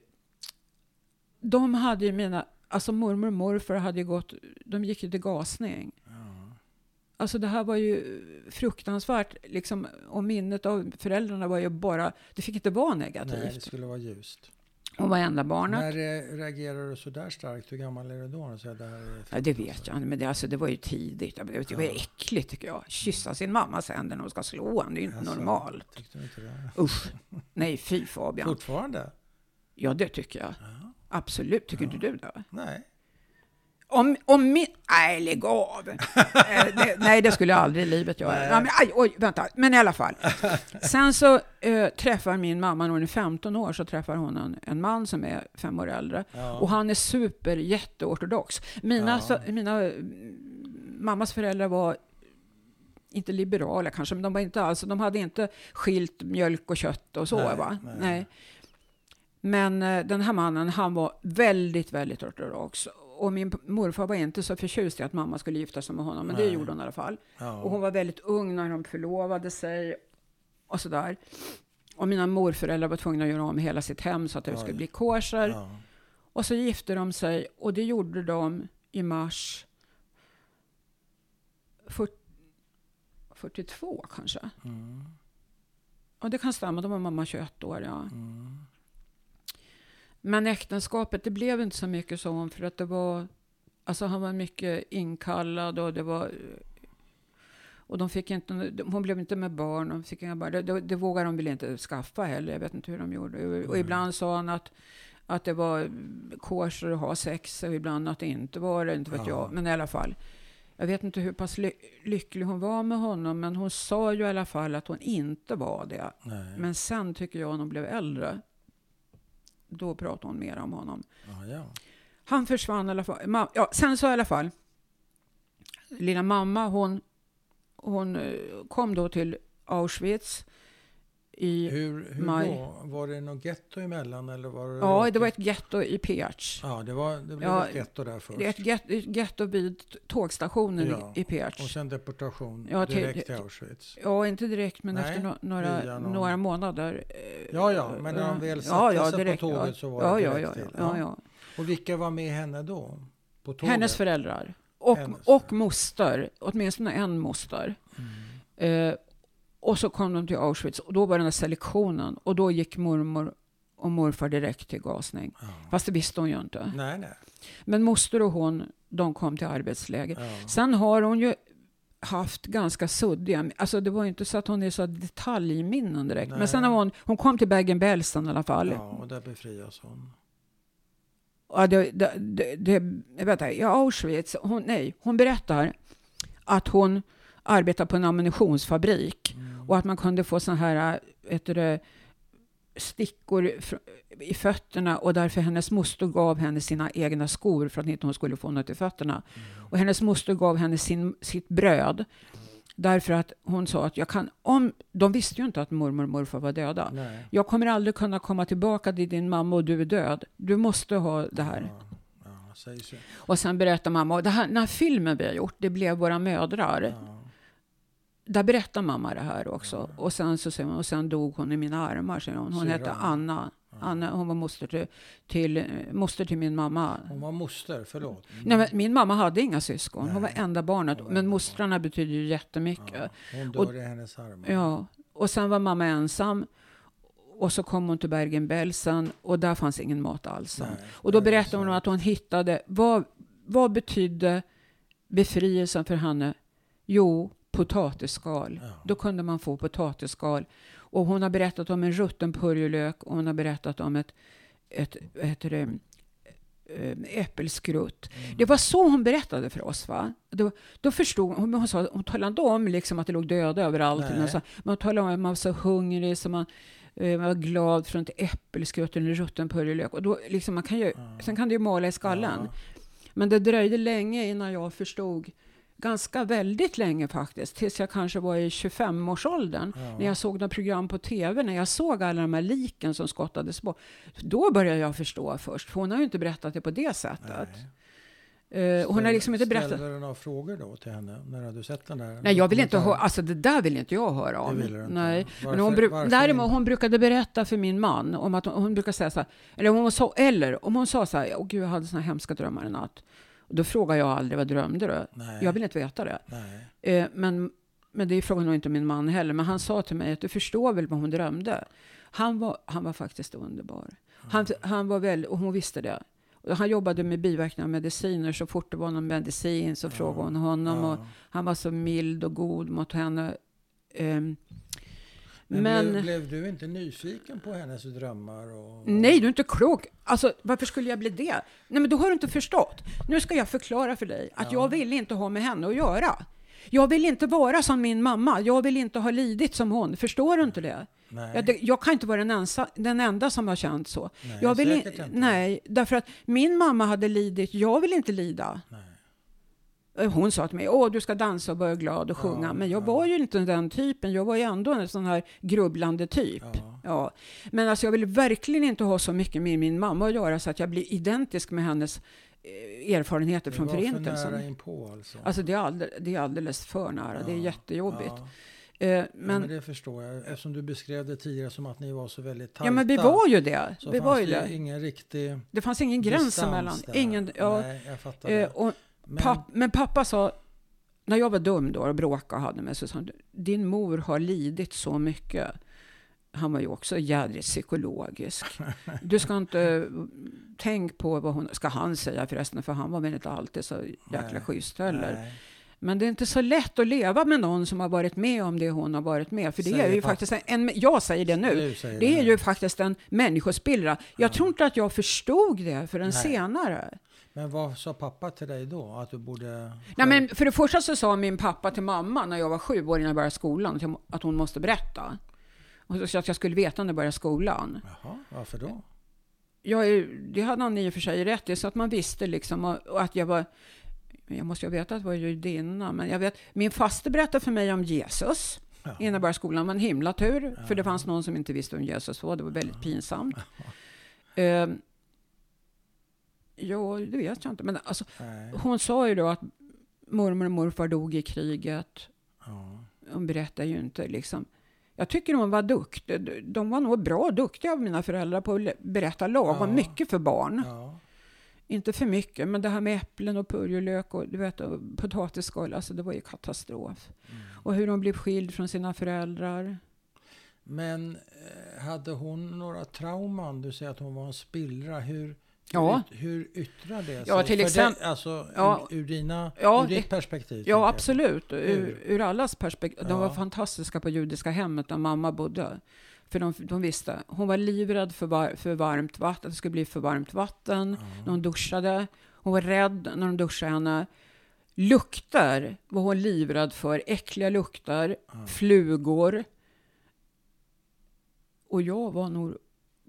de hade ju mina, alltså mormor och morfar hade ju gått, de gick ju till gasning. Alltså det här var ju fruktansvärt, liksom, och minnet av föräldrarna var ju bara, det fick inte vara Nej, det negativt. skulle vara ljust. Hon var enda barnet. När eh, reagerar du så där starkt? Hur gammal är du då? Så det här är Ja, det vet jag inte, men det, alltså, det var ju tidigt. Det var, det var Ja. äckligt tycker jag. Kyssa sin mammas händer när hon ska slå en, det är ju inte Alltså, normalt. Inte? Usch. Nej, fy Fabian. Fortfarande? Ja, det tycker jag. Ja. Absolut. Tycker inte du det? Nej. Om, om min... Nej, lägg av! Eh, det, nej, det skulle jag aldrig i livet göra. Nej. Ja, men, aj, oj, vänta. Men i alla fall. Sen så eh, träffar min mamma, när hon är 15 år, så träffar hon en, en man som är fem år äldre. Ja. Och han är super jätteortodox. Mina, Ja. så, mina mm, mammas föräldrar var inte liberala kanske, men de var inte alls, de hade inte skilt mjölk och kött och så Nej, va? nej. Men eh, den här mannen, han var väldigt, väldigt ortodox. Och min morfar var inte så förtjust i att mamma skulle gifta sig med honom, men det Nej. gjorde hon i alla fall. Ja. Och hon var väldigt ung när de förlovade sig och sådär. Och mina morföräldrar var tvungna att göra om hela sitt hem så att det Oj. skulle bli kosher. ja. Och så gifte de sig och det gjorde de i mars 40, 42 kanske. Mm. Ja, det kan stämma. Då var mamma 21 år. Ja. Mm. Men äktenskapet, det blev inte så mycket så för att det var... Alltså han var mycket inkallad och det var... Och de fick inte, hon blev inte med barn, de fick inga barn. Det, det, det vågade de väl inte skaffa heller, jag vet inte hur de gjorde. Och, och Nej. ibland sa han att, att det var kosher att ha sex och ibland att det inte var det, inte vet Ja. jag. Men i alla fall. Jag vet inte hur pass ly lycklig hon var med honom, men hon sa ju i alla fall att hon inte var det. Nej. Men sen tycker jag när hon blev äldre, då pratade hon mer om honom. Ja, ja. Han försvann i alla fall. Ja, sen så i alla fall, lilla mamma hon, hon eh, kom då till Auschwitz. I, Hur, hur maj. då? Var det något getto emellan? Eller var det ja, rakt det var ett getto i Perch. Ja, det, var, det blev Ja, ett getto där först. Det är ett get- ett getto vid tågstationen Ja, i, Perch. Och sen deportation Ja, till- direkt till Auschwitz. Ja, inte direkt, men Nej, efter no- några, någon- några månader. eh, Ja, ja, men när de eh, väl satte sig på tåget ja. så var ja, det ja, direkt ja, till. ja, ja. Och vilka var med henne då? På tåget? Hennes föräldrar. Och, Hennes och moster, åtminstone en moster. Mm. Eh, och så kom de till Auschwitz och då var den här selektionen och då gick mormor och morfar direkt till gasning. Ja. Fast det visste hon ju inte. Nej, nej. Men moster och hon, de kom till arbetsläger. Ja. Sen har hon ju haft ganska suddiga, alltså det var ju inte så att hon är så detaljminnen direkt. Nej. Men sen har hon, hon kom till Bergen-Belsen i alla fall. ja, och där befrias hon. Ja, det, det, det, det, vänta, i Auschwitz, hon, nej, hon berättar att hon arbetar på en ammunitionsfabrik Mm. Och att man kunde få såna här vet du, stickor i fötterna och därför hennes moster gav henne sina egna skor för att inte hon skulle få något i fötterna. Och hennes moster gav henne sin, sitt bröd därför att hon sa att jag kan, om, de visste ju inte att mormor och morfar var döda. Nej. Jag kommer aldrig kunna komma tillbaka till din mamma och du är död. Du måste ha det här. Ja, ja. Och sen berättar mamma, och det här, den här filmen vi har gjort, det blev Våra mödrar. Ja. Där berättar mamma det här också. Och sen så säger hon, och sen dog hon i mina armar, säger hon. Hon Syrran. hette Anna. Anna. Hon var moster till, till, eh, moster till min mamma. Hon var moster, förlåt. Mm. Nej, men min mamma hade inga syskon. Hon var Nej. enda barnet. Var Men enda mostrarna betyder ju jättemycket. Ja, hon dör Och- i hennes armar. Ja, och sen var mamma ensam. Och så kom hon till Bergen-Belsen och där fanns ingen mat alls. Nej, Och då nej, berättade hon att hon hittade, vad, vad betydde befrielsen för henne? Jo, potatisskal. Ja. Då kunde man få potatisskal. Och hon har berättat om en rutten purjolök och hon har berättat om ett, ett heter det, eh, äppelskrutt. Det var så hon berättade för oss. Va? Då, då förstod hon, hon, sa, hon talade inte om liksom att det låg döda överallt. Nej. Hon sa, men hon talade om att man var så hungrig så man eh, var glad för ett äppelskrutt eller en rutten purjolök. Och då, liksom, man kan ju, Sen kan det ju mala i skallen. Ja. Men det dröjde länge innan jag förstod, ganska väldigt länge faktiskt, tills jag kanske var i 25-årsåldern, Ja. när jag såg något program på TV, när jag såg alla de här liken som skottades bort. Då började jag förstå först, för hon har ju inte berättat det på det sättet. Eh, hon har liksom inte berättat. Ställde du några frågor då till henne? När du sett den där? Nej, jag vill inte höra, alltså det där vill inte jag höra om. Det vill du inte. Nej. Varför- Men hon, bru- varför däremot, hon brukade berätta för min man om att hon, hon brukar säga så här, eller hon sa, eller om hon sa så här, åh gud jag hade såna hemska drömmar i natt. Och då frågar jag aldrig, vad drömde du? Nej. Jag vill inte veta det. Eh, men, men det frågar nog inte min man heller. Men han sa till mig att du förstår väl vad hon drömde. Han var, han var faktiskt underbar. Han, han var väl, och hon visste det. Och han jobbade med biverkningar av mediciner. Så fort det var någon medicin så frågade hon honom. Och Ja. han var så mild och god mot henne. Ehm, Men, men Blev, blev du inte nyfiken på hennes drömmar? Och, nej, du är inte klok. Alltså, varför skulle jag bli det? Nej, men då har du inte förstått. Nu ska jag förklara för dig att jag vill inte ha med henne att göra. Jag vill inte vara som min mamma. Jag vill inte ha lidit som hon. Förstår du inte det? Nej. Jag, det, jag kan inte vara den, ensa, den enda som har känt så. Nej, jag vill säkert i- inte. nej, därför att min mamma hade lidit. Jag vill inte lida. Nej. Eh, Hon sa till mig, åh du ska dansa och vara glad och sjunga. Ja, men jag ja. var ju inte den typen. Jag var ju ändå en sån här grubblande typ. Ja. Ja. Men alltså jag vill verkligen inte ha så mycket med min mamma att göra så att jag blir identisk med hennes eh, erfarenheter Det från var för förintelsen. nära inpå alltså. Alltså det är, alldeles, det är alldeles för nära. Det är Ja, jättejobbigt. Ja. Eh, Men, men, men det förstår jag. Eftersom du beskrev det tidigare som att ni var så väldigt tajta. ja, men vi var ju det. så Vi fanns var ju det ingen riktig Det fanns ingen gräns emellan. Ingen, ja, Nej, jag fattar det. och Men, papp, men pappa sa, när jag var dum då och bråkade och hade mig, så sa han, din mor har lidit så mycket. Han var ju också jädrigt psykologisk. Du ska inte, tänk på vad hon, ska han säga förresten, för han var väl inte alltid så jäkla schysst heller. nej. Men det är inte så lätt att leva med någon som har varit med om det hon har varit med. För det Säger är ju pappa. faktiskt en, jag säger det nu, säger det är nu. ju faktiskt en människospillra. Jag tror inte att jag förstod det förrän Nej. senare. Men vad sa pappa till dig då? Att du borde... Nej, men för det första så sa min pappa till mamma när jag var sju år innan jag började skolan att hon måste berätta. Och så att jag skulle veta när jag började skolan. Jaha, varför då? Jag det hade han i och för sig rätt i, så att man visste liksom och, att jag var... Jag måste ju ha vetat att jag var judinna, men jag vet... Min faste berättade för mig om Jesus Ja. innan jag började skolan. Det var en himla tur, för det fanns någon som inte visste vem Jesus var. Det var väldigt pinsamt. Ehm, ja, det vet jag inte. Men alltså, Nej. hon sa ju då att mormor och morfar dog i kriget. Ja. Hon berättar ju inte liksom. Jag tycker hon var duktig. De var nog bra duktiga av mina föräldrar på att berätta lagom Ja. mycket för barn. Ja. Inte för mycket, men det här med äpplen och purjolök och du vet, och potatisskal, alltså det var ju katastrof. Mm. Och hur hon blev skild från sina föräldrar. Men eh, hade hon några trauman? Du säger att hon var en spillra. Hur, Ja. hur, yttrar det sig? Ja, till exempel- alltså Ja. ur, ur, dina, Ja, ur ditt perspektiv? Ja, absolut. Ur, ur allas perspektiv. De var fantastiska på judiska hemmet där mamma bodde. För de, de visste. Hon var livrädd för, var, för varmt vatten, att det skulle bli för varmt vatten när hon duschade. Hon var rädd när de duschade henne. Lukter var hon livrädd för. Äckliga lukter, flugor. Och jag var nog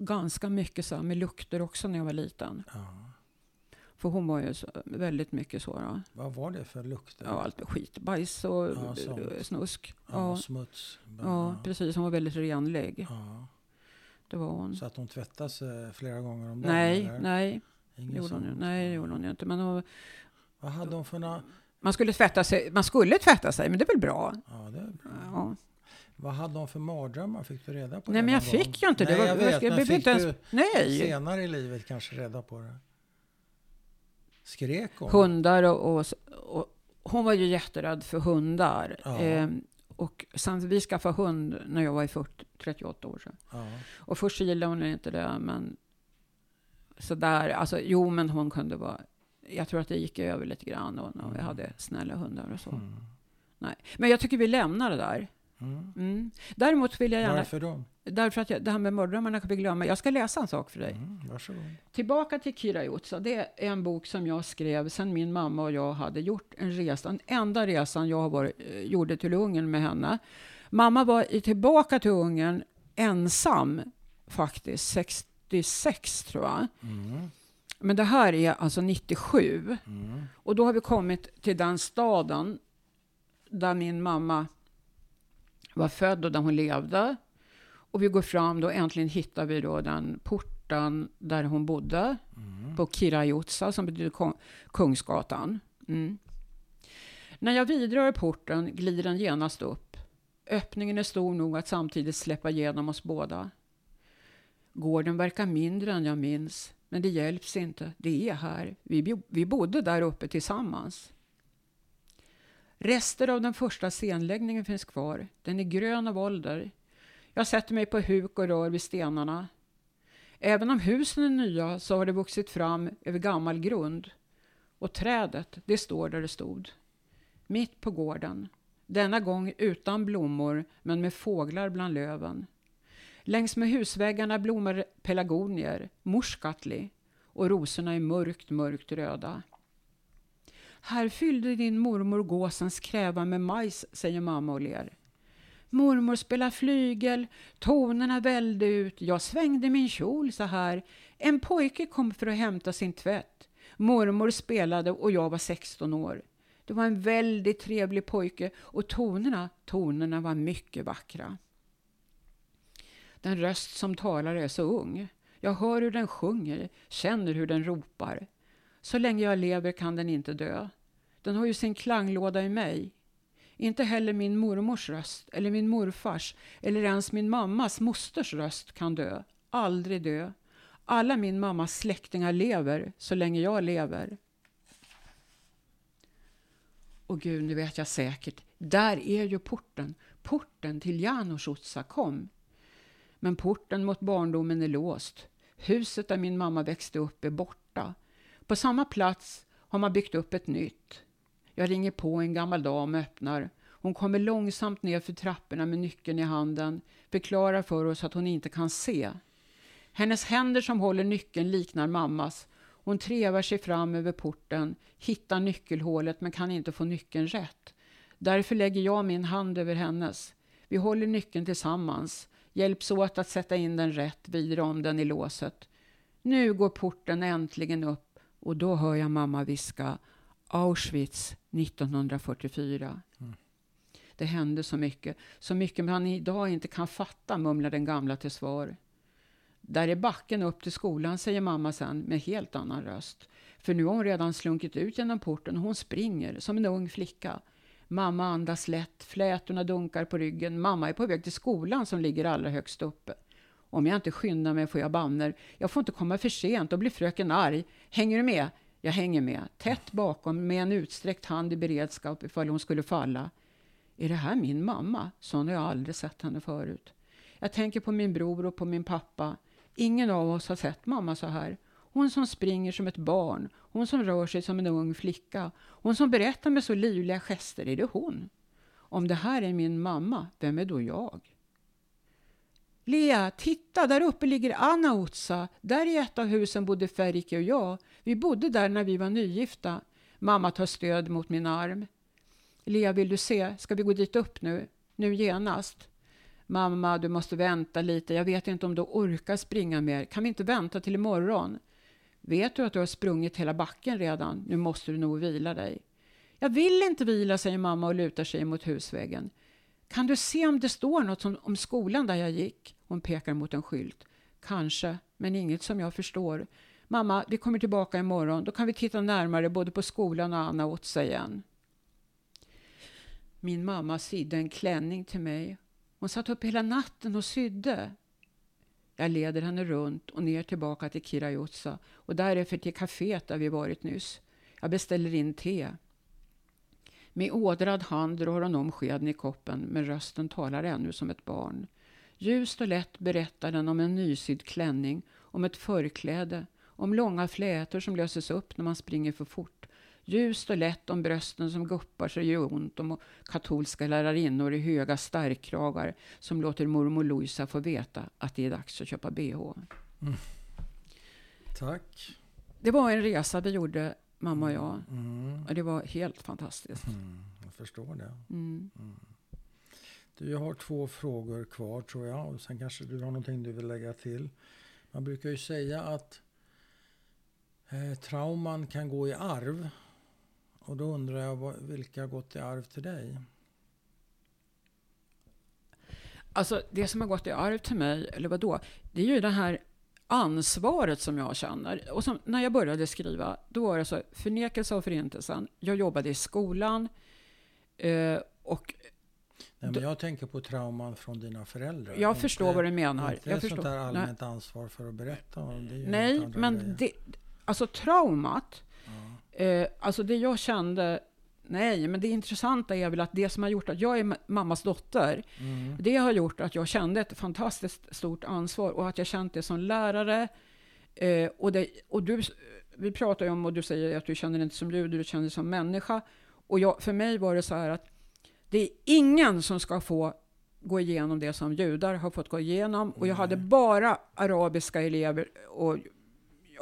ganska mycket så med lukter också när jag var liten. Ja. För hon var ju så, väldigt mycket så. Då. Vad var det för lukter? Ja, allt med skit, bajs och Ja, eh, snusk. Ja, Ja, Smuts? ja, precis. Hon var väldigt renlig. Ja. Det var hon. Så att hon tvättade sig flera gånger om dagen? Nej, eller? nej, Ingen gjorde hon, nej, det gjorde hon inte. Men hon, Vad hade hon för några... man, skulle tvätta sig, man skulle tvätta sig, men det är väl bra? Ja, det är bra. Ja. Vad hade hon för mardrömmar? Fick du reda på Nej, det men jag någon fick gång? ju inte det. Nej, var, jag jag vet. jag men fick ens, du nej! senare i livet kanske reda på det? Skrek hon? Hundar och, och, och... Hon var ju jätterädd för hundar. Ja. Ehm, och sen vi skaffade hund när jag var i 40, 38 år sedan. Ja. Och först gillade hon inte det, men sådär, alltså jo men hon kunde vara, jag tror att det gick över lite grann och vi Mm. hade snälla hundar och så. Mm. Nej. Men jag tycker vi lämnar det där. Mm. Mm. Däremot vill jag gärna... Varför då? Därför att jag, det här med mardrömmarna kan vi glömma. Jag ska läsa en sak för dig. Mm. Varsågod. Tillbaka till Kirajutsa. Det är en bok som jag skrev sen min mamma och jag hade gjort en resa. Den enda resan jag var, eh, gjorde till Ungern med henne. Mamma var tillbaka till Ungern ensam faktiskt, 66 tror jag. Mm. Men det här är alltså 97. Mm. Och då har vi kommit till den staden där min mamma var född och där hon levde. Och vi går fram då, äntligen hittar vi då den porten där hon bodde. Mm. På Kirajutsa som betyder kung, Kungsgatan. Mm. När jag vidrör porten glider den genast upp. Öppningen är stor nog att samtidigt släppa igenom oss båda. Gården verkar mindre än jag minns, men det hjälps inte. Det är här. Vi, vi bodde där uppe tillsammans. Rester av den första scenläggningen finns kvar. Den är grön av ålder. Jag sätter mig på huk och rör vid stenarna. Även om husen är nya så har det vuxit fram över gammal grund. Och trädet, det står där det stod. Mitt på gården. Denna gång utan blommor, men med fåglar bland löven. Längs med husväggarna blommar pelargonier, morskatli, och rosorna är mörkt, mörkt röda. Här fyllde din mormor gåsens kräva med majs, säger mamma och ler. Mormor spelar flygel, tonerna välde ut, jag svängde min kjol så här. En pojke kom för att hämta sin tvätt. Mormor spelade och jag var 16 år. Det var en väldigt trevlig pojke och tonerna, tonerna var mycket vackra. Den röst som talar är så ung. Jag hör hur den sjunger, känner hur den ropar. Så länge jag lever kan den inte dö. Den har ju sin klanglåda i mig. Inte heller min mormors röst, eller min morfars, eller ens min mammas mosters röst kan dö. Aldrig dö. Alla min mammas släktingar lever så länge jag lever. Och gud, nu vet jag säkert. Där är ju porten. Porten till Janosutsa kom. Men porten mot barndomen är låst. Huset där min mamma växte upp är borta. På samma plats har man byggt upp ett nytt. Jag ringer på en gammal dam och öppnar. Hon kommer långsamt ner för trapporna med nyckeln i handen, förklarar för oss att hon inte kan se. Hennes händer som håller nyckeln liknar mammas. Hon trevar sig fram över porten, hittar nyckelhålet men kan inte få nyckeln rätt. Därför lägger jag min hand över hennes. Vi håller nyckeln tillsammans, hjälps åt att sätta in den rätt, vrider om den i låset. Nu går porten äntligen upp och då hör jag mamma viska Auschwitz 1944. Mm. Det hände så mycket, så mycket man idag inte kan fatta, mumlar den gamla till svar. Där är backen upp till skolan, säger mamma sen med helt annan röst. För nu har hon redan slunkit ut genom porten och hon springer som en ung flicka. Mamma andas lätt, flätorna dunkar på ryggen. Mamma är på väg till skolan som ligger allra högst uppe. Om jag inte skyndar mig får jag banner. Jag får inte komma för sent, då blir fröken arg. Hänger du med? Jag hänger med, tätt bakom med en utsträckt hand i beredskap ifall hon skulle falla. Är det här min mamma? Sån har jag aldrig sett henne förut. Jag tänker på min bror och på min pappa. Ingen av oss har sett mamma så här. Hon som springer som ett barn, hon som rör sig som en ung flicka, hon som berättar med så livliga gester, är det hon? Om det här är min mamma, vem är då jag? Lea, titta, där uppe ligger Anna Otsa. Där i ett av husen bodde Ferike och jag. Vi bodde där när vi var nygifta. Mamma tar stöd mot min arm. Lea, vill du se? Ska vi gå dit upp nu? Nu genast? Mamma, du måste vänta lite. Jag vet inte om du orkar springa mer. Kan vi inte vänta till imorgon? Vet du att du har sprungit hela backen redan? Nu måste du nog vila dig. Jag vill inte vila, säger mamma och lutar sig mot husväggen. Kan du se om det står något som, om skolan där jag gick? Hon pekar mot en skylt. Kanske, men inget som jag förstår. Mamma, vi kommer tillbaka imorgon. Då kan vi titta närmare både på skolan och Anna åt sig igen. Min mamma sydde en klänning till mig. Hon satt upp hela natten och sydde. Jag leder henne runt och ner tillbaka till Kirajutsa och därefter till kaféet där vi varit nyss. Jag beställer in te. Med ådrad hand drar hon om skeden i koppen, men rösten talar ännu som ett barn. Ljust och lätt berättar den om en nysydd klänning, om ett förkläde, om långa flätor som löses upp när man springer för fort. Ljust och lätt om brösten som guppar så det gör ont om katolska lärarinnor i höga stärkkragar som låter mormor Louisa få veta att det är dags att köpa bh. Mm. Tack. Det var en resa vi gjorde, mamma och jag. Mm. Och det var helt fantastiskt. Mm. Jag förstår det. Mm. Du, jag har två frågor kvar tror jag. Och sen kanske du har någonting du vill lägga till. Man brukar ju säga att eh, trauman kan gå i arv. Och då undrar jag vad, vilka har gått i arv till dig? Alltså det som har gått i arv till mig, eller vad då? Det är ju det här ansvaret som jag känner. Och som, när jag började skriva, då var det så förnekelse av förintelsen. Jag jobbade i skolan eh, och Nej, men jag tänker på trauman från dina föräldrar. jag förstår vad du menar. Inte Jag ett förstår. sånt där Nej. allmänt ansvar för att berätta om. Det Nej, men grejer. det, alltså traumat, Ja. eh, alltså det jag kände, nej, men det intressanta är väl att det som har gjort att jag är ma- mammas dotter, Mm. det har gjort att jag kände ett fantastiskt stort ansvar och att jag känt det som lärare. Eh, och, det, och du, vi pratar ju om, och du säger att du känner det inte som jude, du känner det som människa. Och jag, för mig var det så här att det är ingen som ska få gå igenom det som judar har fått gå igenom. Och jag hade bara arabiska elever och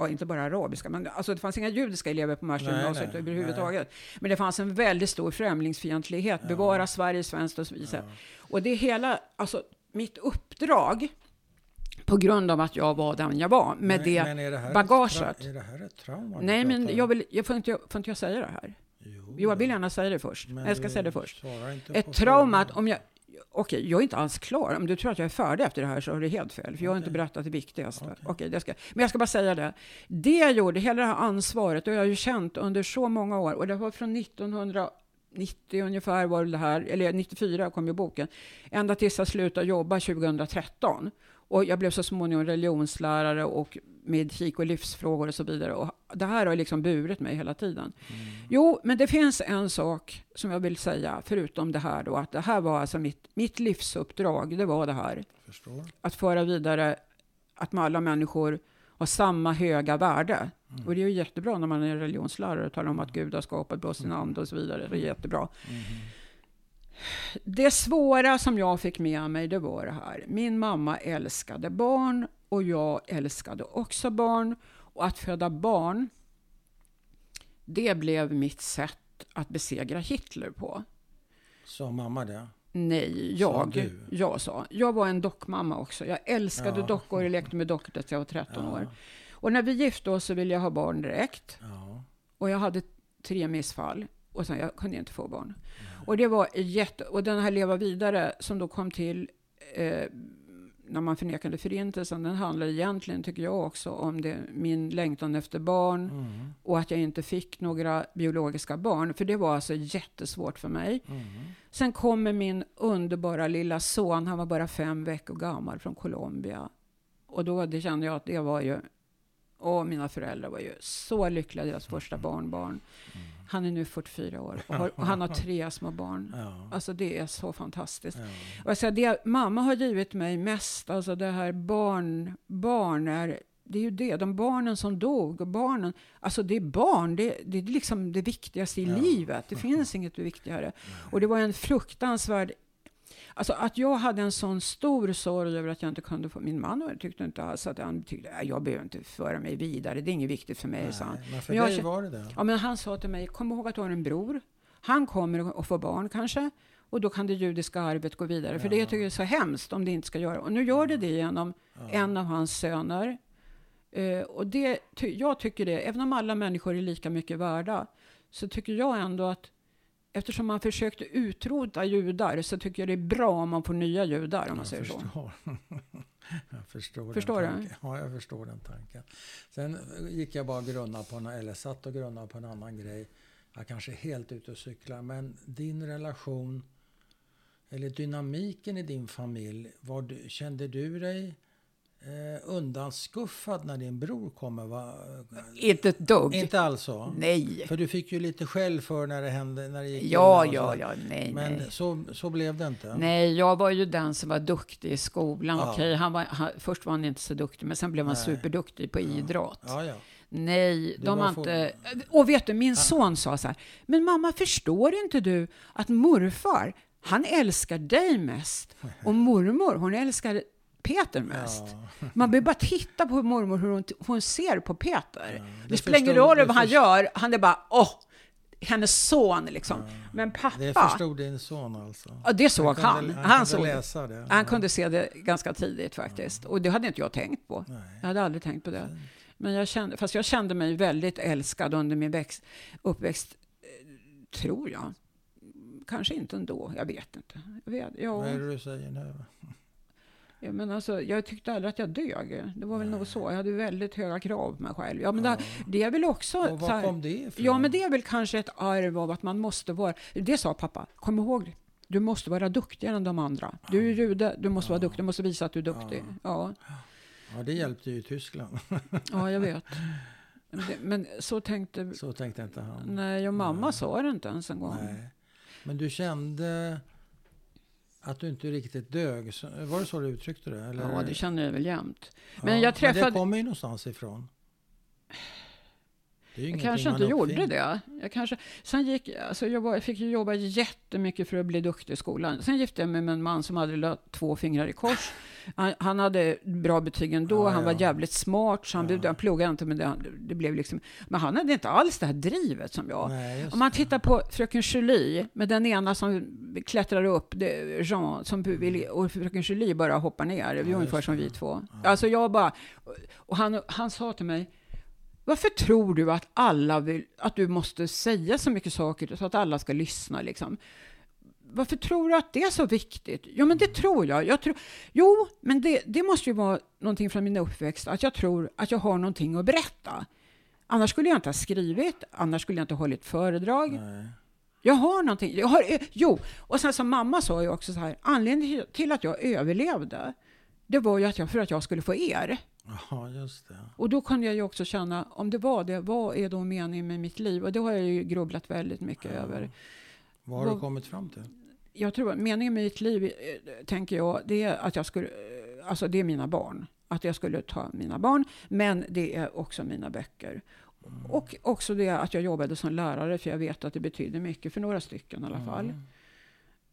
ja, inte bara arabiska, men alltså det fanns inga judiska elever på Märsta Nej, gymnasiet nej, överhuvudtaget. Men det fanns en väldigt stor främlingsfientlighet, bevara Sverige svenskt och så vidare. Ja. Och det hela, alltså mitt uppdrag, på grund av att jag var den jag var, med Men- det men det bagaget. Är det här ett trauma? Nej, men jag vill, jag får, inte, får inte jag säga det här? Jo, jag vill gärna säga det först. Men jag ska säga det först. Ett trauma, om jag... Okej, jag är inte alls klar. Om du tror att jag är färdig efter det här så har du helt fel. För jag har inte berättat det viktigaste. Okej. Okej, det ska, men jag ska bara säga det. Det jag gjorde, hela det här ansvaret, och jag har ju känt under så många år. Och det var från 1990 ungefär var det här, eller 94 kom ju boken. Ända tills jag slutade jobba 2013. Och jag blev så småningom religionslärare och med etik och livsfrågor och så vidare. Och det här har liksom burit mig hela tiden. Mm. Jo, men det finns en sak som jag vill säga, förutom det här då, att det här var alltså mitt, mitt livsuppdrag, det var det här. Att föra vidare att med alla människor har samma höga värde. Mm. Och det är ju jättebra när man är religionslärare och talar om att Gud har skapat oss sin ande och så vidare. Det är jättebra. Mhm. Det svåra som jag fick med mig, det var det här. Min mamma älskade barn och jag älskade också barn. Och att föda barn, det blev mitt sätt att besegra Hitler på. Sa mamma det? Nej, Sa jag. du? Jag sa. Jag var en dockmamma också. Jag älskade Ja. dockor och lekte med dockor tills jag var 13 Ja. år. Och när vi gifte oss så ville jag ha barn direkt. Ja. Och jag hade tre missfall. Och sen jag kunde inte få barn. Och det var jätte... Och den här Leva vidare som då kom till eh, när man förnekade förintelsen, den handlar egentligen, tycker jag också, om det, min längtan efter barn Mm. och att jag inte fick några biologiska barn. För det var alltså jättesvårt för mig. Mm. Sen kommer min underbara lilla son, han var bara fem veckor gammal, från Colombia. Och då det kände jag att det var ju... Och mina föräldrar var ju så lyckliga, deras första barnbarn. Han är nu 44 år och, har, och han har tre små barn. Ja. Alltså det är så fantastiskt. Ja. Och säger, det mamma har givit mig mest, alltså det här barn, barn är, det är ju det, de barnen som dog och barnen, alltså det är barn, det, det är liksom det viktigaste i Ja. livet. Det finns inget viktigare. Och det var en fruktansvärd Alltså att jag hade en sån stor sorg över att jag inte kunde få... Min man tyckte inte alls att han tyckte "Nej, jag behöver inte föra mig vidare, det är inget viktigt för mig, sa han. Nej, men för Men jag dig var det det? Ja, men han sa till mig, kom ihåg att du har en bror. Han kommer att få barn kanske. Och då kan det judiska arvet gå vidare. För det Ja. tycker jag är så hemskt om det inte ska göra. Och nu gör det det genom Ja. en av hans söner. Eh, och det, ty, jag tycker det, även om alla människor är lika mycket värda, så tycker jag ändå att eftersom man försökte utrota judar så tycker jag det är bra om man får nya judar, om man jag säger så. förstår. jag förstår, Förstår den du? tanken. Ja, jag förstår den tanken. Sen gick jag bara och grunnade på en, eller satt och grunnade på en annan grej. Jag kanske är helt ute och cyklar, men din relation eller dynamiken i din familj, var du, kände du dig eh, undanskuffad när din bror kommer? Va? Inte ett dugg. Inte alls så? Nej. För du fick ju lite skäll för när det hände, när det gick Ja, ja, ja, nej, Men nej. Så, så blev det inte? Nej, jag var ju den som var duktig i skolan. Ja. Okej, han var, han, först var han inte så duktig, men sen blev han Nej. superduktig på idrott. Ja, ja. Nej, de har inte... Och vet du, min son sa så här, men mamma förstår inte du att morfar, han älskar dig mest och mormor, hon älskar Peter mest. Ja. Man behöver bara titta på mormor hur hon, hon ser på Peter. Ja, det, det spelar ingen roll vad han gör, han är bara åh, hennes son liksom. Men pappa, Det förstod din son alltså? ja, det såg kunde- han. Han, Han, kunde såg det. läsa det? Han Ja. kunde se det ganska tidigt faktiskt. Och det hade inte jag tänkt på. Nej. Jag hade aldrig tänkt på det. Men jag kände, fast jag kände mig väldigt älskad under min växt, uppväxt, eh, tror jag. Kanske inte ändå, jag vet inte. Jag, vet, ja, Vad är det du säger nu? Ja, men alltså, jag tyckte aldrig att jag dög. Det var väl nog så. Jag hade väldigt höga krav på mig själv. Ja, men Ja. Det, det är väl också... Och var här- kom det ifrån? Ja, men det är väl kanske ett arv av att man måste vara... Det sa pappa, kom ihåg det. Du måste vara duktigare än de andra. Du är jude, du måste vara duktig, du måste visa att du är duktig. Ja, Ja, det hjälpte ju i Tyskland. ja jag vet. Men så tänkte... Så tänkte inte han. Nej, och mamma sa det inte ens en gång. Nej. Men du kände att du inte riktigt dög? Var det så du uttryckte det? Eller? Ja, det känner jag väl jämt. Men Ja, jag Men det träffade- kommer ju någonstans ifrån. Jag kanske inte gjorde det. Jag, kanske, sen gick, alltså jag, var, jag fick ju jobba jättemycket för att bli duktig i skolan. Sen gifte jag mig med en man som hade två fingrar i kors. Han, han hade bra betyg ändå, Ja, han var ja. jävligt smart, så han, Ja. han pluggade inte, men det, det blev liksom... Men han hade inte alls det här drivet som jag. Nej, Om man tittar på Fröken Julie, med den ena som klättrar upp, det, Jean, som vill, och Fröken Julie bara hoppar ner. Ja, ungefär som vi två. Ja. Alltså jag bara... Och han, han sa till mig, varför tror du att alla vill, att du måste säga så mycket saker så att alla ska lyssna liksom? Varför tror du att det är så viktigt? Jo, men det tror jag. jag tror, jo, men det, det måste ju vara någonting från min uppväxt, att jag tror att jag har någonting att berätta. Annars skulle jag inte ha skrivit, annars skulle jag inte ha hållit föredrag. Nej. Jag har någonting. Jag har, jo, och sen som mamma sa ju också så här, anledningen till att jag överlevde, det var ju att jag, för att jag skulle få er. Ja, just det. Och då kunde jag ju också känna, om det var det, vad är då meningen med mitt liv? Och det har jag ju grubblat väldigt mycket Ja. över. Vad har du kommit fram till? Jag tror meningen med mitt liv, eh, tänker jag, det är att jag skulle, eh, alltså det är mina barn. Att jag skulle ta mina barn, men det är också mina böcker. Och också det att jag jobbade som lärare, för jag vet att det betyder mycket för några stycken i alla fall. Mm.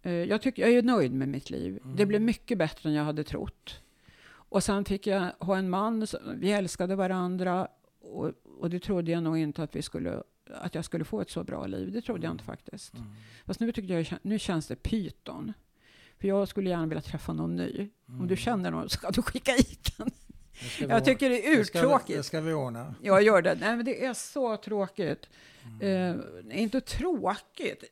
Eh, Jag, tycker, jag är nöjd med mitt liv. Det Mm. blev mycket bättre än jag hade trott. Och sen fick jag ha en man, vi älskade varandra och, och det trodde jag nog inte att, vi skulle, att jag skulle få ett så bra liv. Det trodde jag inte faktiskt. Mm. Fast nu, tycker jag, nu känns det pyton. För jag skulle gärna vilja träffa någon ny. Om Mm. du känner någon ska du skicka hit den. Det Jag tycker det är det vi- Det uttråkigt. ska vi ordna. Jag gör det. Nej, men det är så tråkigt. Mm. Eh, inte tråkigt.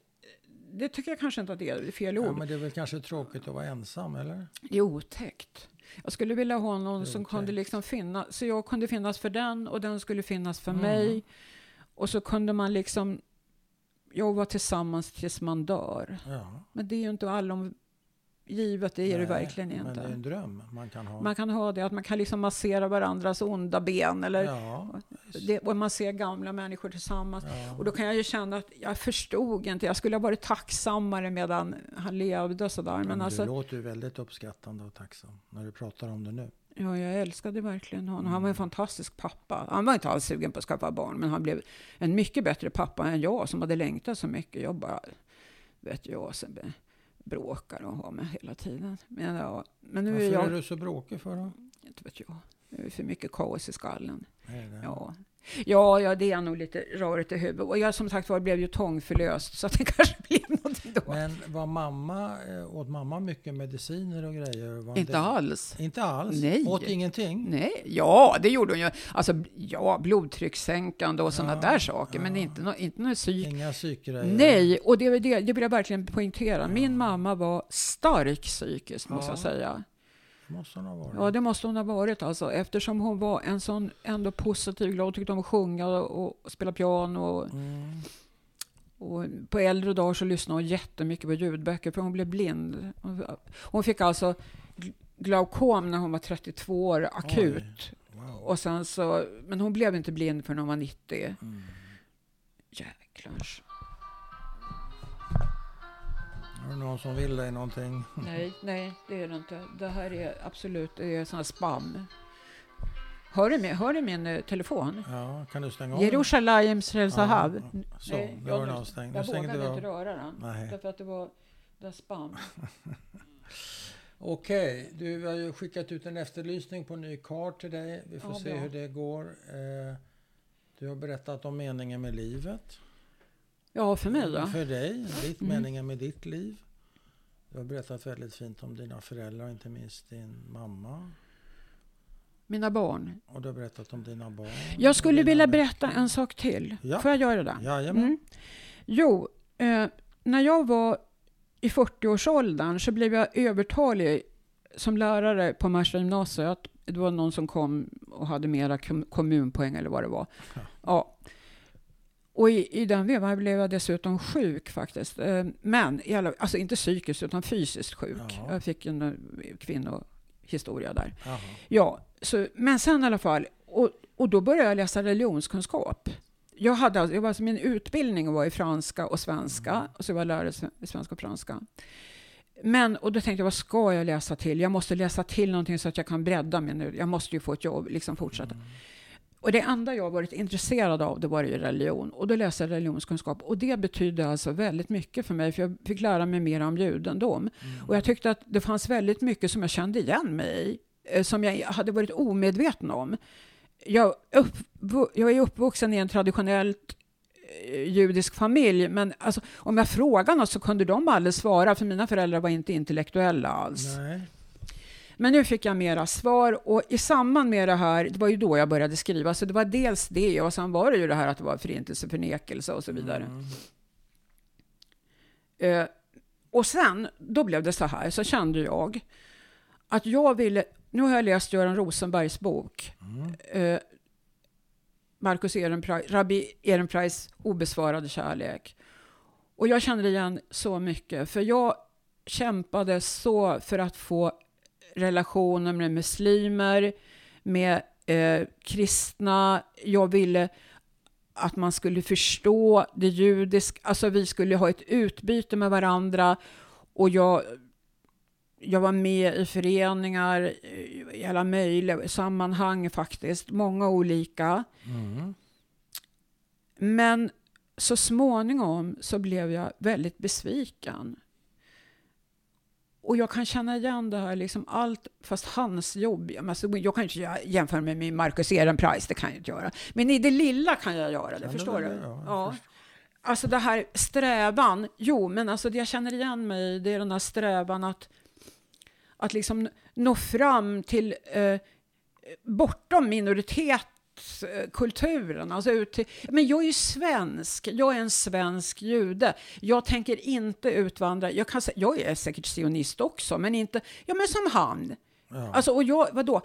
Det tycker jag kanske inte att det är. Det fel ord. Ja, men det är väl kanske tråkigt att vara ensam, eller? Det är otäckt. Jag skulle vilja ha någon Det som kunde liksom finnas, så jag kunde finnas för den och den skulle finnas för Mm. mig. Och så kunde man liksom jobba tillsammans tills man dör. Ja. Men det är ju inte allom givet, det är det Nej, verkligen Men det är inte. en dröm man kan ha. Man kan ha det, att man kan liksom massera varandras onda ben eller ja, det, och man ser gamla människor tillsammans. ja. Och då kan jag ju känna att jag förstod inte, jag skulle ha varit tacksammare medan han levde sådär. Men Men du alltså, låter ju väldigt uppskattande och tacksam när du pratar om det nu. Ja, jag älskade verkligen honom. Han var en fantastisk pappa. Han var inte alls sugen på att skaffa barn, men han blev en mycket bättre pappa än jag som hade längtat så mycket. Jag bara, vet jag, be- bråkar och har med hela tiden. Men, ja, men nu Varför är jag, är du så bråkig för då? inte vet jag, det är för mycket kaos i skallen. Är det? Ja. Ja, ja, det är nog lite rörigt i huvudet. Och jag som sagt var blev ju tångförlöst, så att det kanske blev någonting då. Men var mamma, eh, åt mamma mycket mediciner och grejer? Var inte det- alls. Inte alls? Nej. Åt ingenting? Nej, ja, det gjorde hon ju. Alltså, ja, blodtryckssänkande och sådana Ja, där saker, men ja. inte, nå- inte något psyk. Inga psykgrejer? Nej, och det, det, det vill jag verkligen poängtera. Min mamma var stark psykiskt, måste Ja. jag säga. Måste hon ha varit. Ja, det måste hon ha varit alltså, eftersom hon var en sån ändå positiv, glad, tyckte om att sjunga och, och spela piano. Och, Mm. och på äldre dagar så lyssnade hon jättemycket på ljudböcker, för hon blev blind. Hon, fick alltså gl- glaukom när hon var 32 år, akut. Wow. Och sen så, men hon blev inte blind förrän hon var 90. Mm. Jäklars. Är det någon som vill dig någonting? Nej, nej, det är det inte. Det här är absolut, det är sån här spam. Hör du, min, hör du min eh, telefon? Ja, kan du stänga av den? Jerusalem Zahav. Ja, så, Nej, nu jag- den avstängd. Jag vågade inte röra den. Nej. Därför att det var, det var spam. Okej, du har ju skickat ut en efterlysning på en ny kart till dig. Vi får Ja, se bra. hur det går. Eh, Du har berättat om meningen med livet. Ja, för mig då. För dig, ditt Mm. meningen med ditt liv. Du har berättat väldigt fint om dina föräldrar, inte minst din mamma. Mina barn. Och du har berättat om dina barn. Jag skulle vilja berätta en sak till. Ja. Får jag göra det? Jajamän. Mm. Jo, eh, när jag var i 40-årsåldern så blev jag övertalig som lärare på Märsta gymnasiet. Det var någon som kom och hade mera kom- kommunpoäng eller vad det var. Ja. Ja. Och i, i den vevan blev jag dessutom sjuk faktiskt. Eh, Men, alltså inte psykiskt utan fysiskt sjuk. Ja. Jag fick en eh, kvinnohistoria där. Jaha. Ja, så, men sen i alla fall, och, och då började jag läsa religionskunskap. Jag hade alltså, jag var, alltså, min utbildning var i franska och svenska, Mm. och så var jag lärare i svenska och franska. Men, och då tänkte jag, vad ska jag läsa till? Jag måste läsa till någonting så att jag kan bredda mig nu. Jag måste ju få ett jobb, liksom fortsätta. Mm. Och det enda jag varit intresserad av, det var ju religion. Och då läste jag religionskunskap. Och det betydde alltså väldigt mycket för mig, för jag fick lära mig mer om judendom. Mm. Och jag tyckte att det fanns väldigt mycket som jag kände igen mig i, eh, som jag hade varit omedveten om. Jag, uppvu- jag är uppvuxen i en traditionellt eh, judisk familj, men alltså, om jag frågade något så kunde de aldrig svara, för mina föräldrar var inte intellektuella alls. Nej. Men nu fick jag mera svar och i samband med det här, det var ju då jag började skriva, så det var dels det och sen var det ju det här att det var förintelseförnekelse och så vidare. Mm. Eh, och sen, då blev det så här, så kände jag att jag ville, nu har jag läst Göran Rosenbergs bok, Mm. eh, Marcus Ehrenpreis, Rabbi Ehrenpreis obesvarade kärlek. Och jag kände igen så mycket, för jag kämpade så för att få relationer med muslimer, med eh, kristna. Jag ville att man skulle förstå det judiska, alltså vi skulle ha ett utbyte med varandra. Och jag, jag var med i föreningar i alla möjliga sammanhang faktiskt, många olika. Mm. Men så småningom så blev jag väldigt besviken. Och jag kan känna igen det här, liksom allt, fast hans jobb, alltså, jag kan inte jämföra med min Marcus Ehrenpreis, det kan jag inte göra. Men i det lilla kan jag göra det, Ja, förstår det- du? ja, Ja. förstår. Alltså det här strävan, jo men alltså det jag känner igen mig det är den här strävan att, att liksom nå fram till eh, bortom minoritetskulturen. Alltså ut till, men jag är ju svensk, jag är en svensk jude. Jag tänker inte utvandra. Jag, kan, jag är säkert sionist också, men inte ja, men som han. Ja. Alltså, och jag, vadå?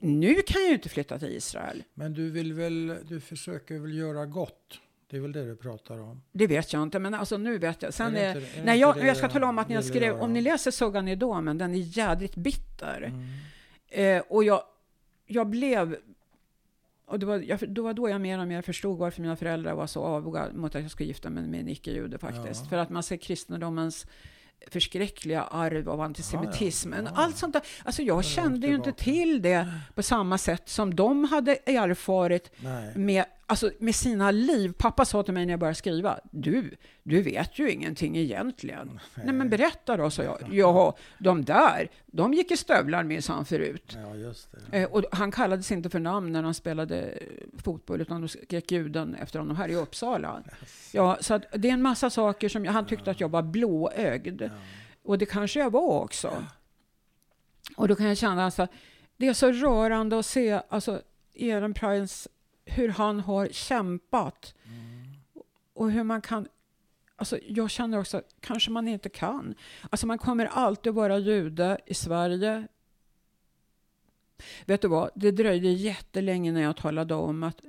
Nu kan jag ju inte flytta till Israel. Men du vill väl, du försöker väl göra gott? Det är väl det du pratar om? Det vet jag inte, men alltså nu vet jag. Sen Är är, inte- är nej, jag, jag ska tala om att när jag skrev, göra? om ni läser Suggan i domen, den är jädrigt bitter. Mm. Eh, och jag, jag blev, och det var, jag, då var då jag mer och mer förstod varför mina föräldrar var så avoga mot att jag skulle gifta mig med en icke-jude faktiskt. Ja. För att man ser kristendomens förskräckliga arv av antisemitism. Ja, ja. Allt sånt där. Alltså jag kände ju inte till det på samma sätt som de hade erfarit Nej. med, alltså, med sina liv. Pappa sa till mig när jag började skriva, du, du vet ju ingenting egentligen. Nej, men berätta då, sa jag. Jaha, de där, de gick i stövlar minsann förut. Ja, just det. Eh, och han kallades inte för namn när han spelade eh, fotboll, utan de skrek juden efter honom här i Uppsala. Ja, så att det är en massa saker som jag, han tyckte att jag var blåögd. Ja. Och det kanske jag var också. Och då kan jag känna alltså, det är så rörande att se alltså, Ehrenpreis, hur han har kämpat. Mm. Och hur man kan, alltså jag känner också, kanske man inte kan. Alltså man kommer alltid vara jude i Sverige. Vet du vad, det dröjde jättelänge när jag talade om att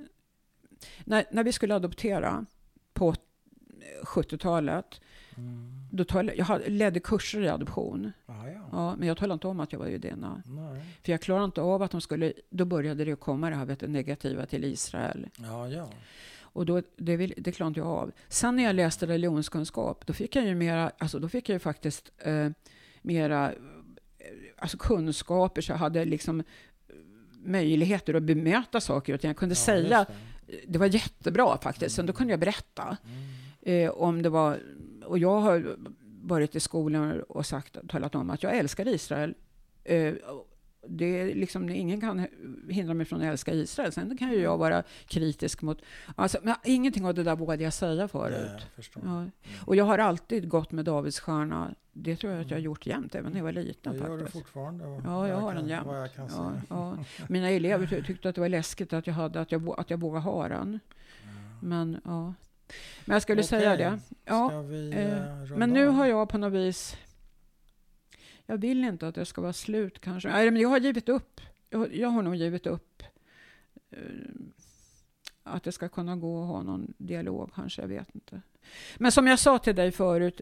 när, när vi skulle adoptera på 70-talet, Mm. Då talade, jag hade- ledde kurser i adoption. Ah, ja. Ja, men jag talade inte om att jag var judinna. För jag klarade inte av att de skulle, då började det komma det här vet du, negativa till Israel. Ja, ja. Och då, det, vill, det klarade inte jag av. Sen när jag läste religionskunskap, då fick jag ju mera, alltså då fick jag ju faktiskt eh, mera eh, alltså kunskaper, så jag hade liksom eh, möjligheter att bemöta saker och ting. Jag kunde Ja, säga, det. det var jättebra faktiskt, så då kunde jag berätta. Mm. Eh, om det var, och jag har varit i skolan och sagt, talat om att jag älskar Israel. Eh, det är liksom, ingen kan hindra mig från att älska Israel. Sen kan ju jag vara kritisk mot... Alltså, men ingenting av det där vågade jag säga Det förut. jag förstår. Ja. Och jag har alltid gått med Davids stjärna. Det tror jag att jag har gjort jämt, även när jag var Det liten gör du fortfarande. Ja, jag har den jämt. Ja, ja. Mina elever ty- tyckte att det var läskigt att jag, hade, att jag, att jag vågade ha den. Men, ja. Men jag skulle säga Okej. det. Ja, vi eh, eh, men nu har jag på något vis... Jag vill inte att det ska vara slut kanske. Nej, men jag har givit upp. Jag, jag har nog givit upp. eh, att det ska kunna gå att ha någon dialog kanske, jag vet inte. Men som jag sa till dig förut,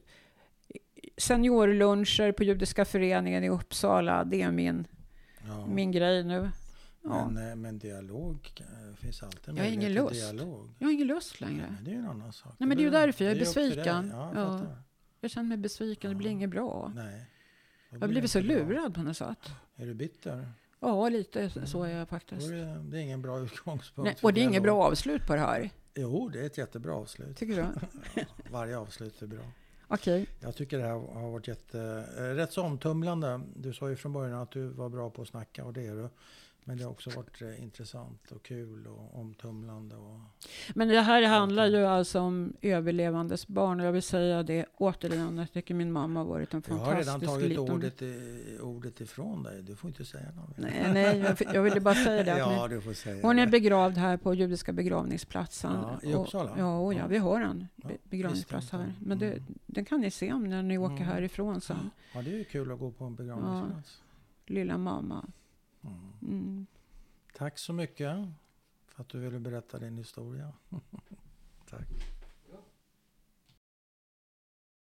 seniorluncher på Judiska föreningen i Uppsala, det är min, Ja. min grej nu. Ja. Men, eh, men dialog eh, finns alltid Jag har ingen lust. dialog. Jag har ingen lust Nej, längre. men det är ju en annan sak. Nej, men det är ju därför jag är det besviken. Ja, jag Ja. Jag känner mig besviken, det blir inget bra. Nej. Jag har blivit det så bra. lurad på något sätt. Är du bitter? Ja, lite så är jag Då faktiskt. är det, det är ingen bra utgångspunkt. Nej, och det är inget bra avslut på det här. Jo, det är ett jättebra avslut. Tycker du? Ja, varje avslut är bra. Okej. Jag tycker det här har varit jätte, eh, rätt så omtumlande. Du sa ju från början att du var bra på att snacka och det är du. Men det har också varit eh, intressant och kul och omtumlande. Och, Men det här handlar ju alltså om överlevandes barn och jag vill säga det återigen. Jag tycker min mamma har varit en jag har fantastisk redan tagit liten... ordet, i, ordet ifrån dig. Du får inte säga något. mer. Nej, nej, jag, jag ville bara säga det. Ja, du får säga hon är det. begravd här på Judiska begravningsplatsen. Ja, i Och- Uppsala? Ja, och ja, Ja. vi har en Ja, be- begravningsplats här. Men det, Mm. den kan ni se om när ni åker Mm. härifrån sen. Ja, det är ju kul att gå på en begravningsplats. Lilla mamma. Mm. Tack så mycket för att du ville berätta din historia. Tack.